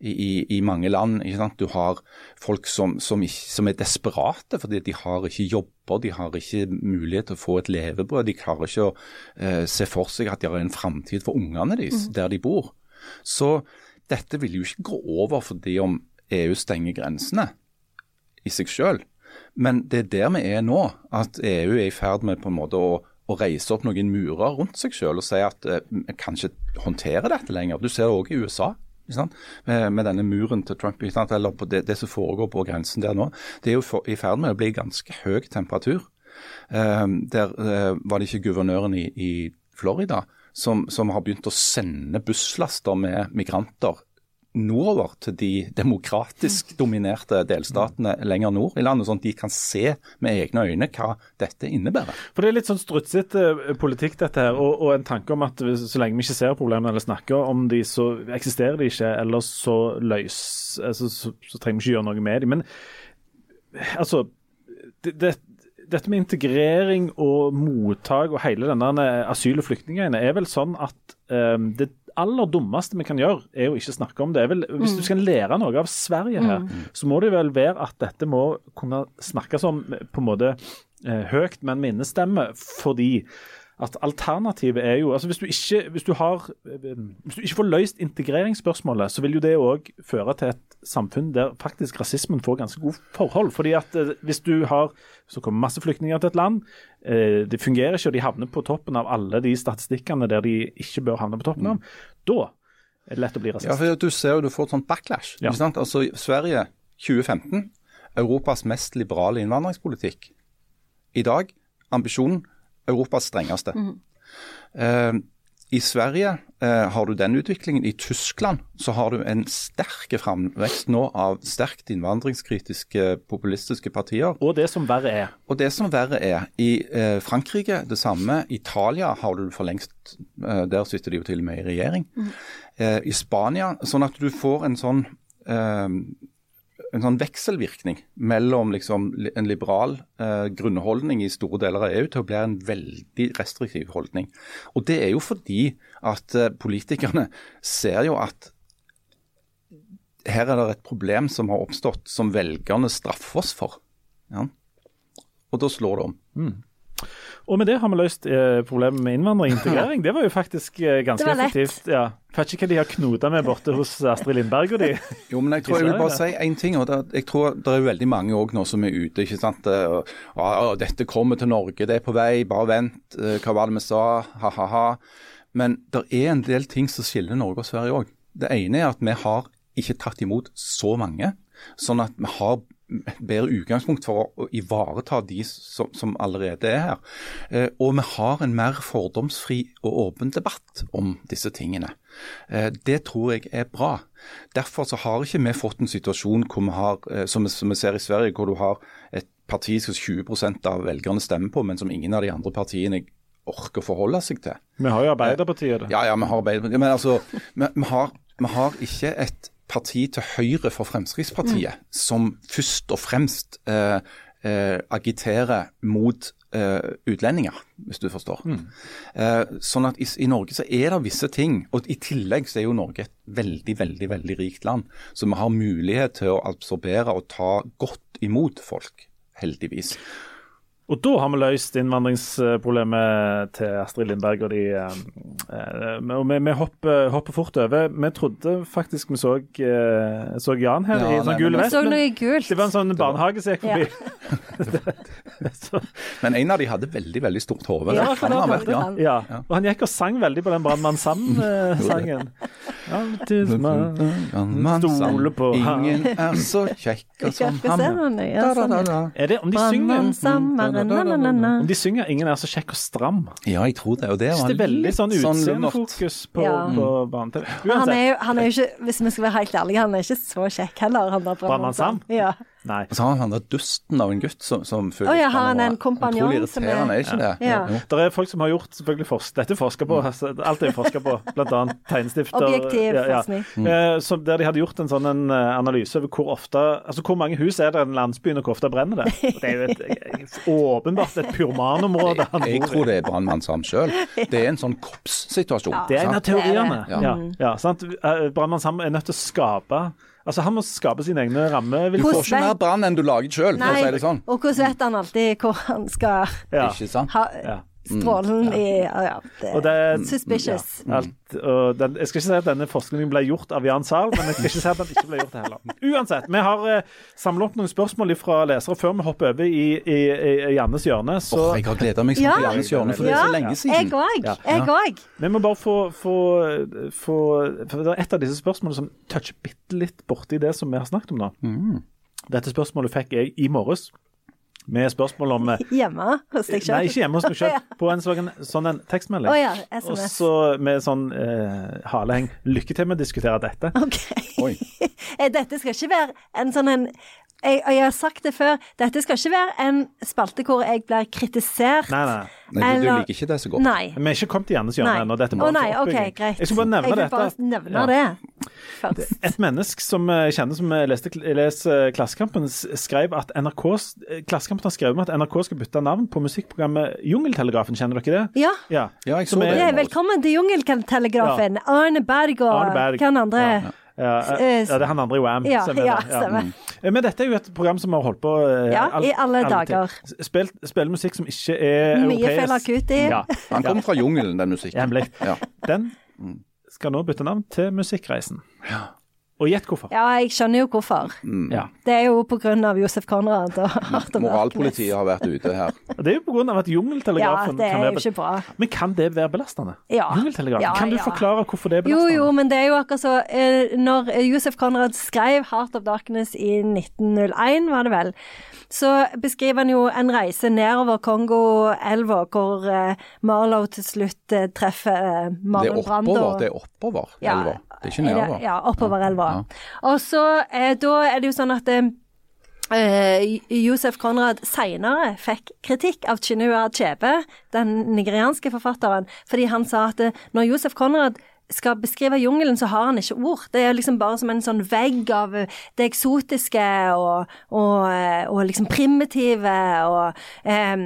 i, i, mange land. Du har folk som, som, som, er desperate fordi de har ikke jobber, de har ikke mulighet til å få et levebrød. De klarer ikke å eh, se for seg at de har en framtid for ungene deres mm. der de bor. Så dette vil jo ikke gå over fordi om EU stenger grensene i seg selv. Men det er der vi er nå, at EU er i ferd med på en måte å, å reise opp noen murer rundt seg selv og si at eh, vi kan ikke håndtere dette lenger. Du ser det òg i USA. Med, med denne muren til Trump, eller det, det som foregår på grensen der nå. Det er jo for, i ferd med å bli ganske høy temperatur. Eh, der eh, var det ikke guvernøren i, i Florida som, som har begynt å sende busslaster med migranter nordover til de demokratisk dominerte delstatene lenger nord i landet, sånn at de kan se med egne øyne hva dette innebærer. For Det er litt sånn strutsete eh, politikk, dette her, og, og, en tanke om at så lenge vi ikke ser problemene eller snakker om de, så eksisterer de ikke, eller så løs, altså, så, så, trenger vi ikke gjøre noe med dem. Men altså det, det, dette med integrering og mottak og hele denne asyl- og flyktninggreiene er vel sånn at um, det aller dummeste vi kan gjøre, er jo ikke snakke om det. Vel, hvis du mm. skal lære noe av Sverige her, mm. så må det vel være at dette må kunne snakkes om på en måte eh, høyt med en minnestemme, fordi at alternativet er jo altså hvis du, ikke, hvis, du har, hvis du ikke får løst integreringsspørsmålet, så vil jo det òg føre til et samfunn der faktisk rasismen får ganske gode forhold. fordi at eh, hvis du har så kommer masse flyktninger til et land, eh, det fungerer ikke, og de havner på toppen av alle de statistikkene der de ikke bør havne på toppen av, mm. da er det lett å bli rasist. Ja, for Du ser jo du får et sånt backlash. Ja. ikke sant? Altså Sverige 2015, Europas mest liberale innvandringspolitikk. I dag, ambisjonen Europas strengeste. Mm. Eh, I Sverige eh, har du den utviklingen. I Tyskland så har du en sterk framvekst nå av sterkt innvandringskritiske populistiske partier. Og det som verre er. Og det som verre er. I eh, Frankrike det samme. Italia har du for lengst eh, Der sitter de jo til og med i regjering. Mm. I Spania. Sånn at du får en sånn eh, en sånn vekselvirkning mellom liksom en liberal eh, grunnholdning i store deler av EU til å bli en veldig restriktiv holdning. Og Det er jo fordi at eh, politikerne ser jo at her er det et problem som har oppstått som velgerne straffer oss for. Ja. Og da slår det om. Mm. Og med det har vi løst eh, problemet med innvandring og [LAUGHS] integrering. Det var jo faktisk eh, ganske effektivt. Ja. Vet ikke hva de har knota med borte hos Astrid Lindberg og de. [LAUGHS] Jo, men jeg tror jeg vil bare si én ting. og det, Jeg tror det er veldig mange òg nå som er ute. ikke sant? Og, og, dette kommer til Norge, det er på vei, bare vent. Eh, hva var det vi sa? Ha-ha-ha. Men det er en del ting som skiller Norge og Sverige òg. Det ene er at vi har ikke tatt imot så mange. Sånn at vi har bedre utgangspunkt for å ivareta de som, som allerede er her. Eh, og vi har en mer fordomsfri og åpen debatt om disse tingene. Eh, det tror jeg er bra. Derfor så har ikke vi fått en situasjon vi har, eh, som, som vi ser i Sverige, hvor du har et parti som 20% av velgerne stemmer på, men som ingen av de andre partiene orker å forholde seg til. Vi har jo Arbeiderpartiet. Ja, ja, vi har Arbeiderpartiet. Men altså, vi, vi, har, vi har ikke et parti til høyre for Fremskrittspartiet mm. som først og fremst eh, eh, agiterer mot eh, utlendinger, hvis du forstår. Mm. Eh, sånn at i, i, Norge så er det visse ting, og i tillegg så er jo Norge et veldig, veldig, veldig rikt land. Så vi har mulighet til å absorbere og ta godt imot folk, heldigvis. Og da har vi løst innvandringsproblemet til Astrid Lindberg og de. Eh, og vi, vi hopper, hopper, fort over. Vi trodde faktisk vi så, eh, så Jan her ja, i sånn gul vest. Det var en sånn barnehage som gikk forbi. Ja. [LAUGHS] men en av de hadde veldig veldig stort hode. Ja, ja. ja, Og han gikk og sang veldig på den Brannmann Sam-sangen. Stole på Ingen er så kjekk som ham. Er det om de synger? Om de synger 'Ingen er så kjekk og stram'. Ja, jeg tror det. Og det, var det er veldig sånn, sånn utseendefokus på, ja. på barne-TV. Han, han, er jo ikke, hvis vi skal være helt ærlige, han er ikke så kjekk heller. Han er Brannmann Sam? Ja. Nei. Og så har han den dusten av en gutt som, som føler oh, ja, har han en kompanjong som er er ikke det? Ja. Ja. Det er folk som har gjort selvfølgelig forsk Dette forsker på, mm. altså, alt er forska på, bl.a. tegnestifter. Objektiv forskning. Mm. Eh, der de hadde gjort en sånn en eh, analyse over hvor ofte Altså hvor mange hus er det i en landsby, og hvor ofte brenner det? [LAUGHS] Det er jo et, eh, åpenbart et purmanområde Jeg. Jeg tror det er brannmann Sam sjøl. Det er en sånn korpssituasjon. Det er en av teoriene. Ja. Ja, sant? Brannmannsam er nødt til å skape Altså, Han må skape sine egne rammevilkår. Du får ikke mer brann enn du lager sjøl, for å si det sånn. Og hvordan vet han alltid hvor han skal ja. Ha, ja. Strålen i Ja, ja. Det, Og det- suspicious. Alt, og den, jeg skal ikke si at denne forskningen ble gjort av Jan Zahl, men jeg skal ikke si at den ikke ble gjort det heller. Uansett, vi har uh, samla opp noen spørsmål fra lesere før vi hopper over i, i, i, i Jannes hjørne. Så Oh, jeg har gleda meg sånn Ja. til Jannes hjørne, for det er så lenge siden. Ja. Jeg òg. vi må bare få, få, få For det er et av disse spørsmålene som toucher bitte litt borti det som vi har snakket om nå. Mm. Dette spørsmålet fikk jeg i morges. Med spørsmål om eh, Hjemme hos deg sjøl. Nei, ikke hjemme hos meg sjøl. [LAUGHS] På en sånn, sånn en tekstmelding. Å ja, Og så med sånn eh, haleheng. Lykke til med å diskutere dette. OK. Oi. [LAUGHS] Eh, Dette skal ikke være en sånn en jeg, og jeg har sagt det før, dette skal ikke være en spalte hvor jeg blir kritisert. Nei, nei. Nei, du, du liker ikke det så godt. Nei. Vi er ikke kommet til Jannes hjørne Nei. ennå. Dette må bare nei, for OK, oppbygging. greit. Jeg skal bare nevne dette. bare nevne Ja. det først. Et menneske som jeg kjenner som jeg leste leser Klassekampen, skrev at NRK, Klassekampen har skrevet om at NRK skal bytte navn på musikkprogrammet Jungeltelegrafen. Kjenner dere det? Ja. Ja. Ja, jeg så er- det. Velkommen til Jungeltelegrafen. Arne Berg og Arne Berg. hvem andre? Ja, eh, ja, det er han andre i Wam. Ja, stemmer ja, stemmer. Ja. Men dette er jo et program som har holdt på eh, Ja, all- i alle dager. Spilt, spiller musikk som ikke er Mye europeisk. akutt i Ja. Han kom fra jungelen, den musikken. Ja. Den skal nå bytte navn til Musikkreisen. Og gjett hvorfor. Ja, jeg skjønner jo hvorfor. Ja. Det er jo av Josef Konrad og [LAUGHS] Arthur Moralpolitiet har vært ute her. Og Det er jo av at Ja, det det kan er være jo ikke bra. Men kan det være belastende? Ja. Jungeltelegrafen. Ja, kan du ja. forklare hvorfor det er belastende? jo, jo, men det er jo akkurat så eh, Når eh, Josef Konrad skrev 'Heart of Darkness' i 1901, var det vel, så beskriver han jo en reise nedover Kongo-elva, hvor eh, Marlow til slutt treffer Marlon Brando. Det er oppover. Det er oppover Ja, elva. Det er ikke nedover. Ja, oppover elva. Og så eh, da er det jo sånn at eh, eh, Josef Konrad seinere fikk kritikk av Chinua Achebe, den nigerianske forfatteren, fordi han sa at når Josef Konrad skal beskrive jungelen, så har han ikke ord. Det er liksom bare som en sånn vegg av eh, det eksotiske og, og, eh, og liksom primitive og um,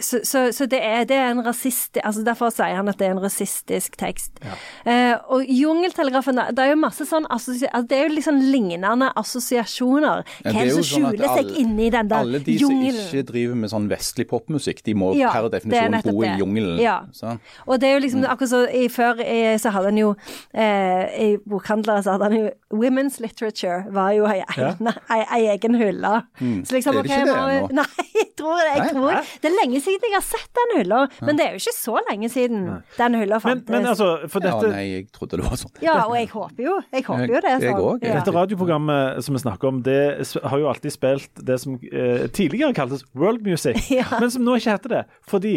Så, så, så det, er, det er en rasist... Altså derfor sier han at det er en rasistisk tekst. Eh, og Jungeltelegrafen, det er jo masse sånn altså, Det er jo liksom lignende assosiasjoner. Ja, jo som sånn skjuler seg alle- inni den der jungelen. Alle de som ikke driver med sånn vestlig popmusikk, de må Ja, per er definisjon bo i jungelen. Ja. Så. Og det er jo Mm. liksom akkurat så i, Før i, så hadde han jo eh, I bokhandlere så hadde han jo Women's literature var jo ei, Ja. egen- ei, ei egen hylle. Så liksom, Er det ok, ikke det må- nå? [LAUGHS] Nei, jeg tror det. Jeg Nei? tror, det er lenge siden jeg har sett den hylla, men det er jo ikke så lenge siden den hylla fantes. men altså, for dette... Ja, nei, jeg trodde det var sånn. ja, og jeg håper jo Jeg håper jo det er Jeg sånn. òg. Ja. Dette radioprogrammet som vi snakker om, det har jo alltid spilt det som eh, tidligere kaltes world music, [LAUGHS] Ja. men som nå ikke heter det. Fordi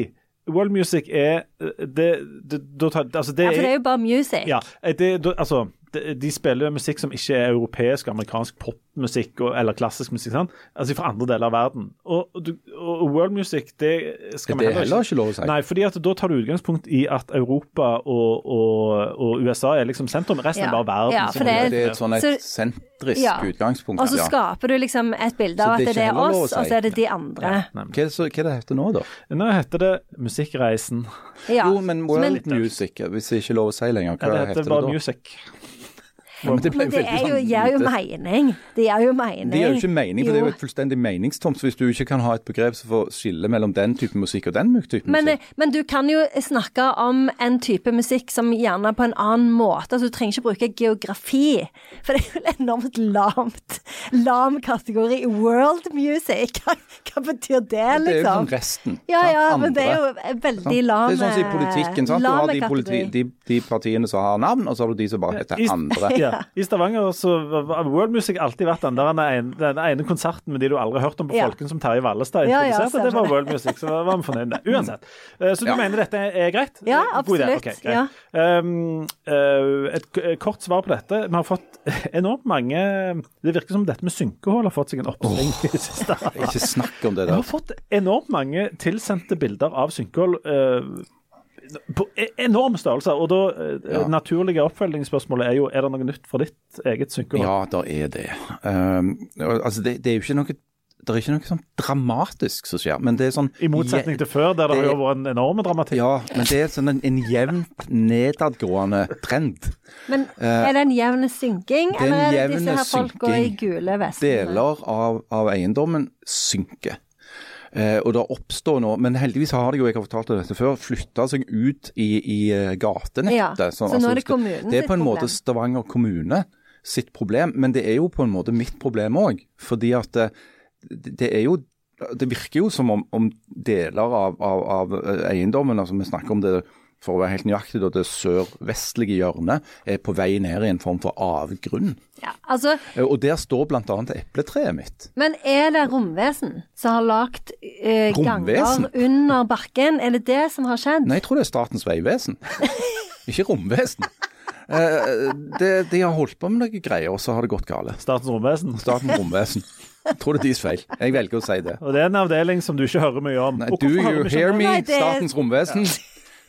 world music er det, det, det, altså det Ja, for det er jo bare music. Ja, det, da- altså, de, de spiller musikk som ikke er europeisk, amerikansk popmusikk og, eller klassisk musikk. Sant? Altså fra andre deler av verden. Og, og, du- og world music, det skal vi Det er heller ikke lov å si. Nei, fordi at da tar du utgangspunkt i at Europa og, og, og USA er liksom sentrum. Resten Ja. er bare verden. Ja, for det er- Det er et sånn et Så- sentrisk Ja. utgangspunkt. Og så ja. skaper du liksom et bilde av det at er det er heller lov å oss, si. og så er det de andre. Nei, Hva er det så- hva er det heter nå, da? Nå heter det Musikkreisen. Ja. Jo, men World Men- Music, hvis det ikke er lov å si lenger, Ja, hva det heter heter det bare da? Music. Ja, men det Men det er jo, sånn gir jo mening. Det gir jo mening. Det gir jo ikke mening, for det er jo Jo. et fullstendig meningstomt. Så hvis du ikke kan ha et begrep som får skille mellom den type musikk og den type musikk men du kan jo snakke om en type musikk som gjerne på en annen måte. Altså, du trenger ikke bruke geografi, for det er jo en enormt lamt lam kategori. World music, hva, [LAUGHS] hva betyr det, liksom? Det er jo sånn resten. Ja, ja, men det er jo veldig lam Det er sånn som i politikken. sant? Du har de, politi, de, de partiene som har navn, og så har du de som bare heter andre. [LAUGHS] ja, I Stavanger så har World Music alltid vært den der ene, den ene konserten med de du aldri har hørt om på Ja. Folken som Terje Vallestad Ja, ja, det var. World Music, så var vi fornøyd med det. Uansett. Eh, Så du Ja. mener dette er greit? Ja, absolutt. Okay, greit. Um, eh, et kort svar på dette. Vi har fått [LAUGHS] enormt mange Det virker som dette med synkehull har fått seg en oppsving i det siste. [LAUGHS] Ikke snakk om det Vi har fått enormt mange tilsendte bilder av synkehull. eh, på enorm størrelse. Og da eh, Ja. naturlige oppfølgingsspørsmålet er jo er det noe nytt fra ditt eget synkehull. Ja, det er det. Um, altså, det, det er jo ikke noe det er ikke noe sånn dramatisk som skjer, men det er sånn I motsetning til før, der det, det- har jo vært en enorm dramatikk. Ja, men det er sånn en, en jevnt nedadgående trend. Men er det en jevn synking, Eh, er eller er det disse her folka i gule vestene? Deler av, av eiendommen synker. Eh, og det oppstår nå, men heldigvis har de jo, jeg har fortalt dette før, flytta seg ut i, i eh, gatenettet. Ja, så nå er det kommunen Det er på en måte. Stavanger kommune sitt problem, men det er jo på en måte mitt problem òg. Fordi at det, det er jo Det virker jo som om, om deler av, av, av eiendommen, altså vi snakker om det for å være helt nøyaktig, da, det sørvestlige hjørnet er på vei ned i en form for avgrunn. Ja, altså, Eh, Og der står bl.a. epletreet mitt. men er det romvesen som har lagd eh, ganger under bakken? Er det det som har skjedd? Nei, jeg tror det er Statens vegvesen. [LAUGHS] Ikke romvesen. Eh, det, de har holdt på med noen greier, og så har det gått galt. Statens romvesen. Statens romvesen. Jeg tror det er deres feil. Jeg velger å si det. Og det er en avdeling som du ikke hører mye om. Nei, do you hear me, Statens romvesen?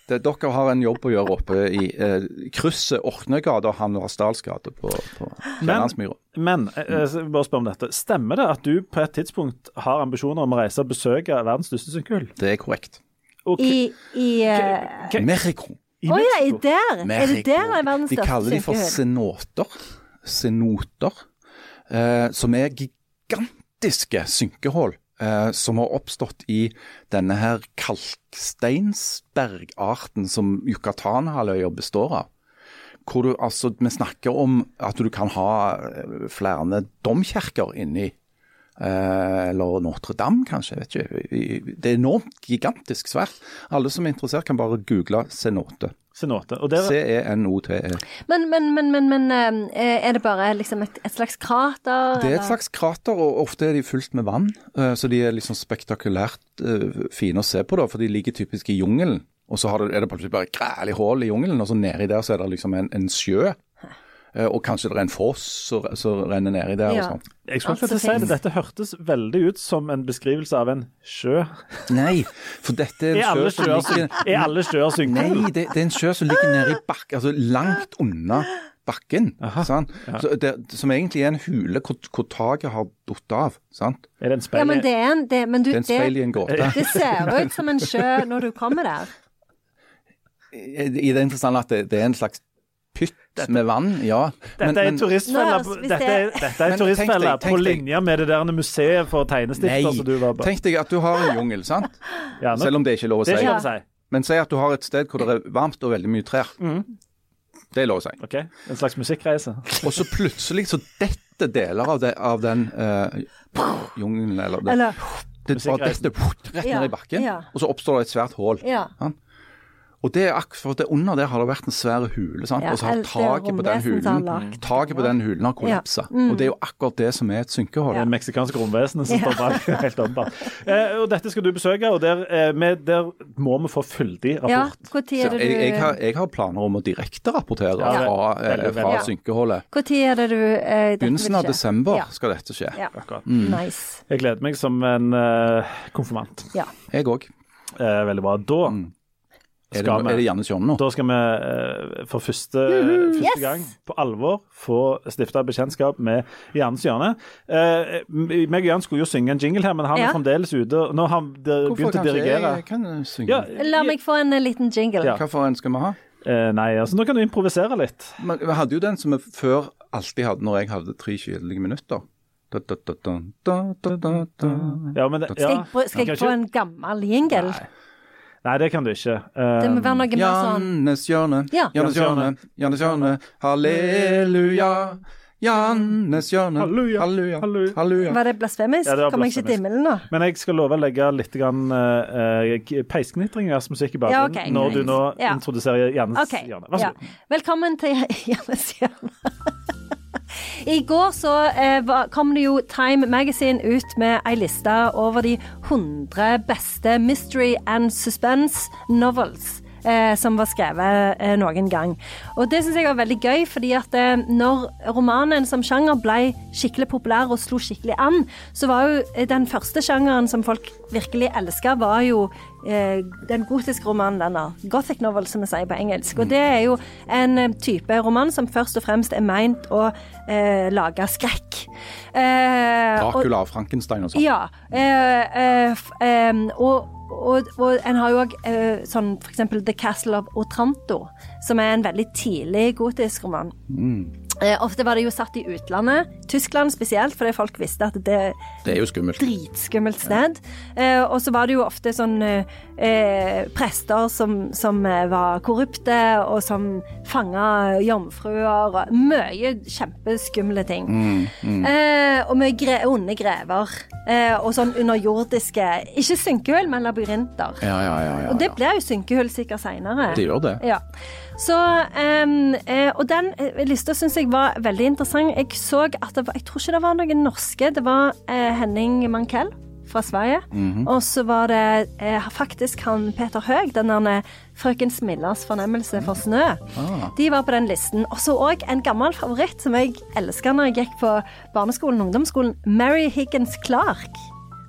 Det, dere har en jobb å gjøre oppe i eh, krysset Orknøgata og Hammersdals på, på Kjellandsmyra. Men eh, jeg skal bare spørre om dette. Stemmer det at du på et tidspunkt har ambisjoner om å reise og besøke verdens største synkehull? Det er korrekt. Og I, i uh... Mexico. Å oh, ja, i Mexico? der! Er det der er verdens De største kaller de for senoter. cenoter. Cenoter. Eh, som er gigantiske synkehull. Eh, som har oppstått i denne her kalksteinsbergarten som Yucatan-halvøya består av. Hvor du, altså, Vi snakker om at du kan ha eh, flere domkirker inni. Eh, eller Notre-Dame, kanskje. jeg vet ikke. Det er enormt gigantisk svært. Alle som er interessert, kan bare google cenote. Cenote. Der, C-e-n-o-t-e. Men, men, men, men, men eh, er det bare liksom et, et slags krater? Det er et slags krater, og ofte er de fullt med vann. eh, Så de er liksom spektakulært fine å se på, da, for de ligger typisk i jungelen. Og så er det plutselig bare et grælig hull i jungelen, og så nedi der så er det liksom en, en sjø. Eh, Og kanskje det er en foss som renner nedi der. Ja. og sånt. jeg skulle Alt akkurat si det. Dette hørtes veldig ut som en beskrivelse av en sjø. Nei, for dette er en Er sjø som ligger er alle sjøer synkende? Nei, det, det er en sjø som ligger nede i bakken, altså langt unna bakken. Sant? Så det, som egentlig er en hule hvor, hvor taket har falt av. Sant? Er det en Ja, men det er en det, men du, Det er en speil i en gåte. det ser ut som en sjø når du kommer der. [LAUGHS] I det forstand at det, det er en slags pytt med vann, ja. Dette er en turistfelle på- dette dette Men turistfelle tenk deg- tenk på linje med det der museet for tegnestifter som du var på. tenk deg at du har en jungel, sant? Ja, Selv om det ikke er lov å er si. ikke lov å si. Men si at du har et sted hvor det er varmt og veldig mye trær. Det er lov å si. Ok, En slags musikkreise. Og så plutselig så detter deler av, det, av den uh, jungelen, eller det, Eller det bare musikkreisen. detter rett Ja, ned i bakken, ja. og så oppstår det et svært hull. Ja. Og det er akkurat for det under der har det vært en svær hule, sant? Ja, og så har taket på den hulen Taket på den hulen har kollapsa. Ja. Mm. Og det er jo akkurat det som er et synkehull. Det meksikanske romvesenet som står bak. [LAUGHS] Helt åpenbart. Eh, og dette skal du besøke, og der, eh, med, der må vi få fyldig ja, rapport. tid er det jeg, jeg, du har, jeg har planer om å direkterapportere Ja, fra, eh, fra synkehullet. Hvor tid er det du eh, Begynnelsen av desember Ja. skal dette skje. Ja. Akkurat. Nice. Jeg gleder meg som en eh, konfirmant. Ja. Jeg òg. Eh, veldig bra. Da Er, det- er det Janne Sjåne nå? da skal vi eh, for første, Mhm, første yes! gang på alvor få stifta bekjentskap med Janne Sjåne. Eh, meg og Jan skulle jo synge en jingle her, men han Ja. er fremdeles ute. Nå har han Hvorfor begynt å kan ikke dirigere. jeg kan synge? Ja, La meg få en eh, liten jingle. Ja. Hva for en skal vi ha? eh, nei, altså nå kan du improvisere litt. Men Vi hadde jo den som vi før alltid hadde når jeg hadde tre kjedelige minutter. Da, da, da, da, da, da, da, da. Ja, men Skal ja. jeg, få- skal jeg få en gammel jingle? Nei. Nei, det kan du ikke. Det må Eh, være noe mer sånn Jannes hjørne, Ja. Jannes hjørne, Jannes hjørne, halleluja. Jannes hjørne, Halleluja, halleluja, halleluja. halleluja. Var det blasfemisk? Ja, det var Kommer jeg ikke til himmelen nå? Men jeg skal love å legge litt grann, uh, peisknitringers musikk i bakgrunnen Ja, okay, når du nå Ja. introduserer Jannes okay, hjørne. Vær så ja. god. Velkommen til [LAUGHS] Jannes hjørne. I går så eh, kom det jo Time Magazine ut med ei liste over de 100 beste mystery and suspense novels. Eh, som var skrevet eh, noen gang. Og det syns jeg var veldig gøy, fordi at eh, når romanen som sjanger ble skikkelig populær og slo skikkelig an, så var jo eh, den første sjangeren som folk virkelig elska, var jo eh, den gotiske romanen denne. Gothic novel, som vi sier på engelsk. Og det er jo en eh, type roman som først og fremst er meint å eh, lage skrekk. Eh, Dracula og Frankenstein og sånn. ja. Eh, eh, og, og, og en har jo òg eh, sånn eksempel The Castle of Otranto, som er en veldig tidlig gotisk roman. Eh, ofte var det jo satt i utlandet, Tyskland spesielt, fordi folk visste at det Det er jo skummelt. dritskummelt sted. Eh, og så var det jo ofte sånn eh, eh, prester som, som eh, var korrupte, og som fanga jomfruer, og mye kjempeskumle ting. Eh, og mye gre onde grever. Eh, og sånn underjordiske Ikke synkehull, men labyrinter. Ja, ja, ja. ja, Og det blir jo synkehull sikkert seinere. Det gjør det. Ja. Så, um, og den eh, lista syns jeg var veldig interessant. Jeg så at det var, jeg tror ikke det var noen norske. Det var eh, Henning Mankell fra Sverige. Mhm. Og så var det faktisk han Peter Høeg, den der Frøken Smillas fornemmelse for snø. Ah. De var på den listen. Og så òg en gammel favoritt som jeg elska når jeg gikk på barneskolen og ungdomsskolen. Mary Higgins Clark.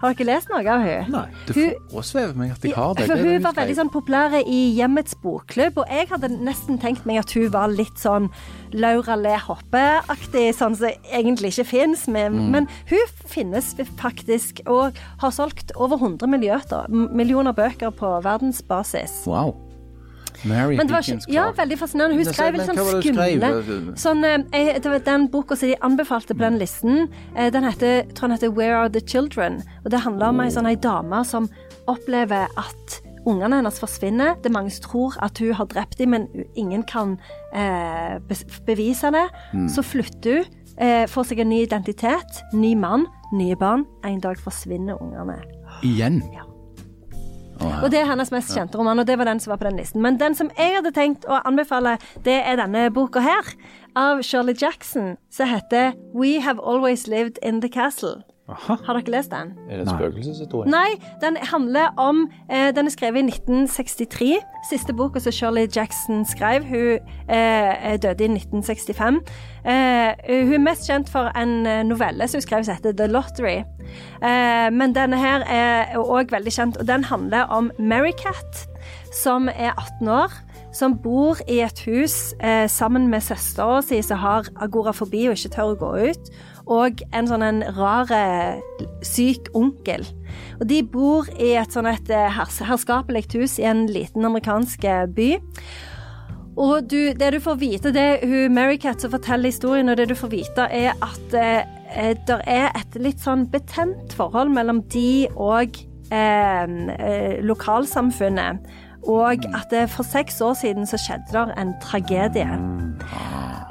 Har dere lest noe av henne? Nei. Det forårsvever meg at jeg har det. for Det hun var veldig sånn populær i Hjemmets bokklubb, og jeg hadde nesten tenkt meg at hun var litt sånn Laura Le Hoppe-aktig, sånn som egentlig ikke fins. Mm. Men hun finnes faktisk, og har solgt over 100 millioner, millioner bøker på verdensbasis. Wow. Mary Men det var Higgins ikke, ja, veldig fascinerende. Hun skrev litt sånn skumle sånn, eh, jeg- det var Den boka som de anbefalte på den listen, eh, den heter, tror den heter Where Are The Children? Og Det handler om ei sånn ei dame som opplever at ungene hennes forsvinner. Det er mange som tror at hun har drept dem, men ingen kan eh, bevise det. Mm. Så flytter hun, eh, får seg en ny identitet, ny mann, nye barn. En dag forsvinner ungene. Igjen? Ja. Og det er hennes mest kjente roman, og det var den som var på den listen. Men den som jeg hadde tenkt å anbefale, det er denne boka her, av Shirley Jackson, som heter We Have Always Lived in the Castle. Aha. Har dere lest den? Er det en spøkelseshistorie? Nei, den handler om eh, Den er skrevet i 1963. Siste boka som Shirley Jackson skrev. Hun eh, døde i 1965. Eh, hun er mest kjent for en eh, novelle som hun skrev som heter The Lottery. Eh, men denne her er òg veldig kjent, og den handler om Mary Cat, som er 18 år. Som bor i et hus eh, sammen med søstera si som har agorafobi og ikke tør å gå ut. Og en sånn en rar, eh, syk onkel. Og de bor i et sånn et eh, herskapelig hus i en liten amerikansk eh, by. Og du, det du får vite, det er hun Mary Cat som forteller historien, og det du får vite, er at eh, det er et litt sånn betent forhold mellom de og eh, lokalsamfunnet. Og at det for seks år siden så skjedde det en tragedie.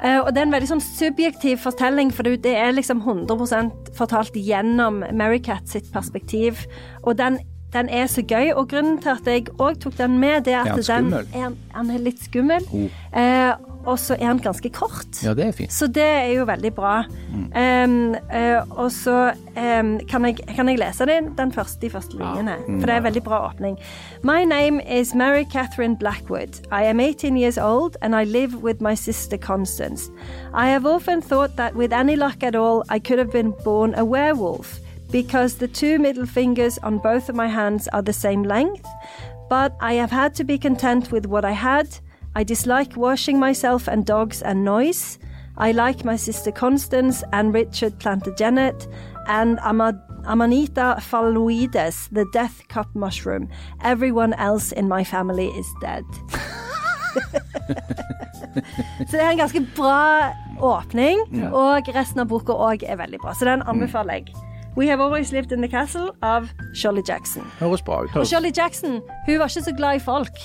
Eh, og det er en veldig sånn subjektiv fortelling, for det er liksom 100% fortalt gjennom Mary Cat sitt perspektiv. Og den, den er så gøy. Og grunnen til at jeg òg tok den med, det er at den skummel? er, han er litt skummel. Oh. Eh, og så er han ganske kort. Ja, det er fint. Så det er jo veldig bra. Um, eh, og så um, kan, jeg, kan jeg lese den, den første, de første linjene, for det er en veldig bra åpning. My name is Mary Catherine Blackwood. I am 18 years old and I live with my sister Constance. I have often thought that with any luck at all, I could have been born a werewolf because the two middle fingers on both of my hands are the same length. But I have had to be content with what I had. I dislike washing myself and dogs and noise. I like my sister Constance and Richard Plantagenet and Ama- Amanita phalloides, the death cup mushroom. Everyone else in my family is dead. [LAUGHS] Så det er en ganske bra åpning, og resten av boka òg er veldig bra. Så den anbefaler jeg. We Have Always Lived in the Castle av Shirley Jackson. Høres bra ut. Og Shirley Jackson hun var ikke så glad i folk.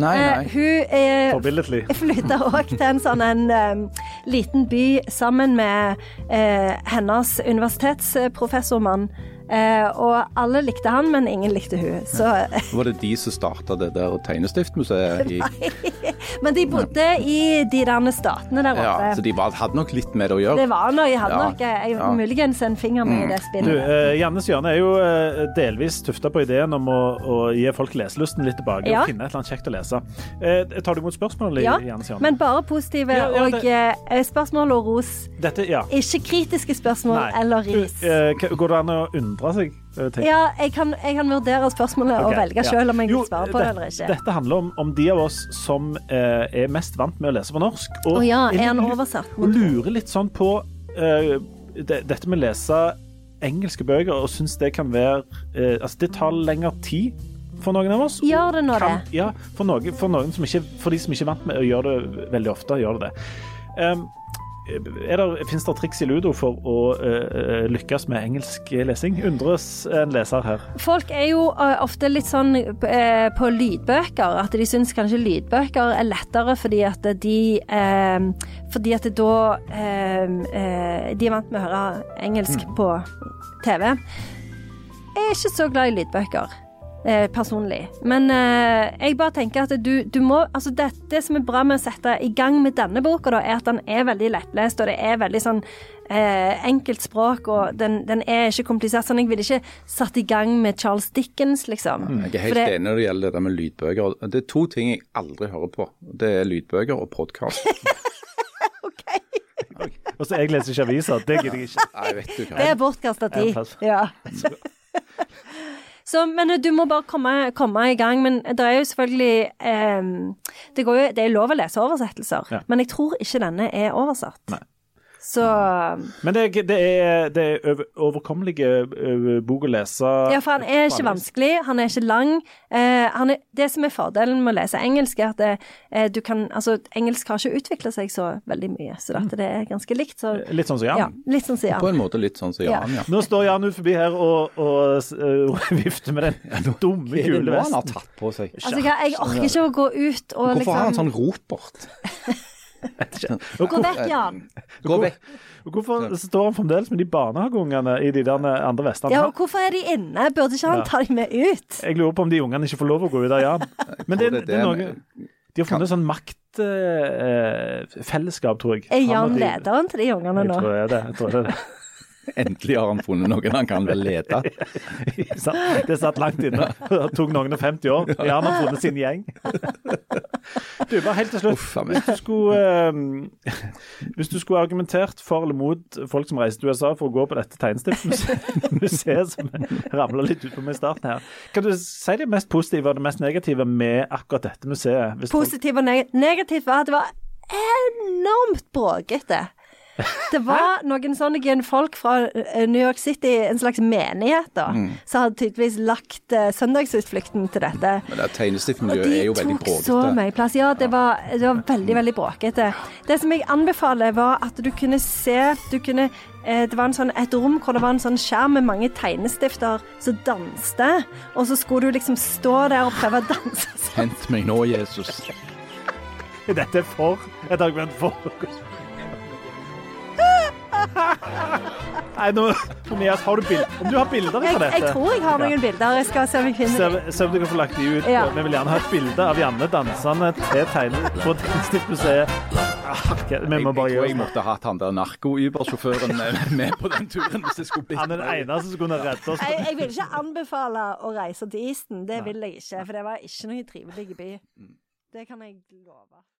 Nei, Eh, nei. hun er Forbilledlig. [LAUGHS] flytta òg til en sånn en um, liten by sammen med eh, hennes universitetsprofessormann. Eh, og alle likte han, men ingen likte hun. Så, [LAUGHS] Var det de som starta det der tegnestiftmuseet? I, [LAUGHS] men de bodde i de der statene der ja, så de var, hadde nok litt med det å gjøre. Det var noe jeg hadde Ja, nok jeg, ja. Mm. muligens en finger med i det Du, spillet. eh, Jannes hjørne er jo eh, delvis tufta på ideen om å, å gi folk leselysten litt tilbake Ja. og finne et eller annet kjekt å lese. Eh, tar du imot spørsmål Ja, Jannes hjørne? men bare positive Ja, ja, og det- spørsmål og ros. Dette, ja. Ikke kritiske spørsmål Nei. eller Du, ris. eh, går det an å undre seg? Ja, jeg kan, jeg kan vurdere spørsmålet og Ok, velge ja. selv om jeg vil svare på det eller ikke. Dette handler om, om de av oss som eh, er mest vant med å lese på norsk. Og, oh, ja, er han oversatt? og lurer litt sånn på eh, det, dette med å lese engelske bøker, og syns det kan være eh, Altså, det tar lengre tid for noen av oss. Gjør det nå det? Ja, for, noen, for, noen som ikke, for de som ikke er vant med å gjøre det veldig ofte, gjør det det. Um, Fins det triks i ludo for å uh, lykkes med engelsk lesing? Undres en leser her. Folk er jo eh, ofte litt sånn uh, på lydbøker, at de syns kanskje lydbøker er lettere fordi at de eh, Fordi at da eh, uh, De er vant med å høre engelsk på TV. Jeg er ikke så glad i lydbøker. Eh, personlig. Men eh, jeg bare tenker at du, du må Altså, det, det, som er bra med å sette i gang med denne boka, da, er at den er veldig lettlest, og det er veldig sånn eh, enkelt språk, og den, den, er ikke komplisert. Sånn, jeg ville ikke satt i gang med Charles Dickens, liksom. Mm, jeg er helt det, enig når det gjelder det med lydbøker. Det er to ting jeg aldri hører på. Det er lydbøker og podkast. [LAUGHS] okay. Og så jeg leser ikke aviser. Det gidder jeg ikke. Nei, vet du hva. Det er bortkasta tid. Ja. Så, men du må bare komme, komme, i gang. Men det er jo selvfølgelig eh, det, jo, det, er lov å lese oversettelser, ja. men jeg tror ikke denne er oversatt. Nei. Så Men det, det er, det er overkommelige bok å lese. Ja, for han er ikke vanskelig, han er ikke lang. Eh, han er, det som er fordelen med å lese engelsk, er at det, eh, du kan Altså, engelsk har ikke utvikla seg så veldig mye, så det er ganske likt. Så, litt sånn som Jan? Ja, litt sånn som Jan. På en måte litt sånn som Jan, ja. Nå står Jan ut forbi her og, og og [LAUGHS] vifter med den dumme gule vesten. han har tatt på seg? Altså, jeg orker ikke å gå ut og Hvorfor liksom har han sånn ropert? [LAUGHS] Gå vekk, Jan. Gå vekk. Hvorfor står han fremdeles med de barnehageungene i de der andre vestene? Ja, og hvorfor er de inne? Burde ikke han ta dem med ut? Jeg lurer på om de ungene ikke får lov å gå ut av Jan. Men det, det er noe De har funnet sånn maktfellesskap, tror jeg. Er Jan lederen til de ungene nå? Jeg tror det. Jeg tror det er det. Endelig har han funnet noen han kan vel lete. det satt langt inne. Det tok noen og 50 år. Ja, han har funnet sin gjeng. Du, bare helt til slutt. Hvis du skulle, uh, hvis du skulle argumentert for eller mot folk som reiser til USA for å gå på dette tegnestiftmuseet som ramla litt utpå meg i starten her, kan du si det mest positive og det mest negative med akkurat dette museet? Positivt og neg negativt var at det var enormt bråkete. Det var noen sånne folk fra eh, New York City, en slags menighet, da, mm. som hadde tydeligvis lagt uh, søndagsutflukten til dette. Men det tegnestiftmiljøet er jo veldig bråkete. Og de tok så mye plass. Ja, det var, det var veldig, veldig bråkete. Det som jeg anbefaler, var at du kunne se Du kunne eh, det var sånn, et rom hvor det var en sånn skjerm med mange tegnestifter som danste. Og så skulle du liksom stå der og prøve å danse sånn. Hent meg nå, Jesus. Dette er for et argument for [LAUGHS] Nei, nå, Tobias, har du bild, om du har bilder fra dette? Jeg, jeg tror jeg har noen bilder. Jeg skal se om jeg finner dem. se om du kan få lagt de ut. Ja. Vi vil gjerne ha et bilde av Janne dansende til tegner på Tegnestiftmuseet. Okay, vi må bare jeg, jeg, jeg måtte hatt han der narko-Uber-sjåføren med på den turen. hvis det skulle blitt Han er den eneste som kunne redde oss. Jeg, jeg vil ikke anbefale å reise til Easton. Det vil jeg ikke, for det var ikke noe trivelig by. Det kan jeg love.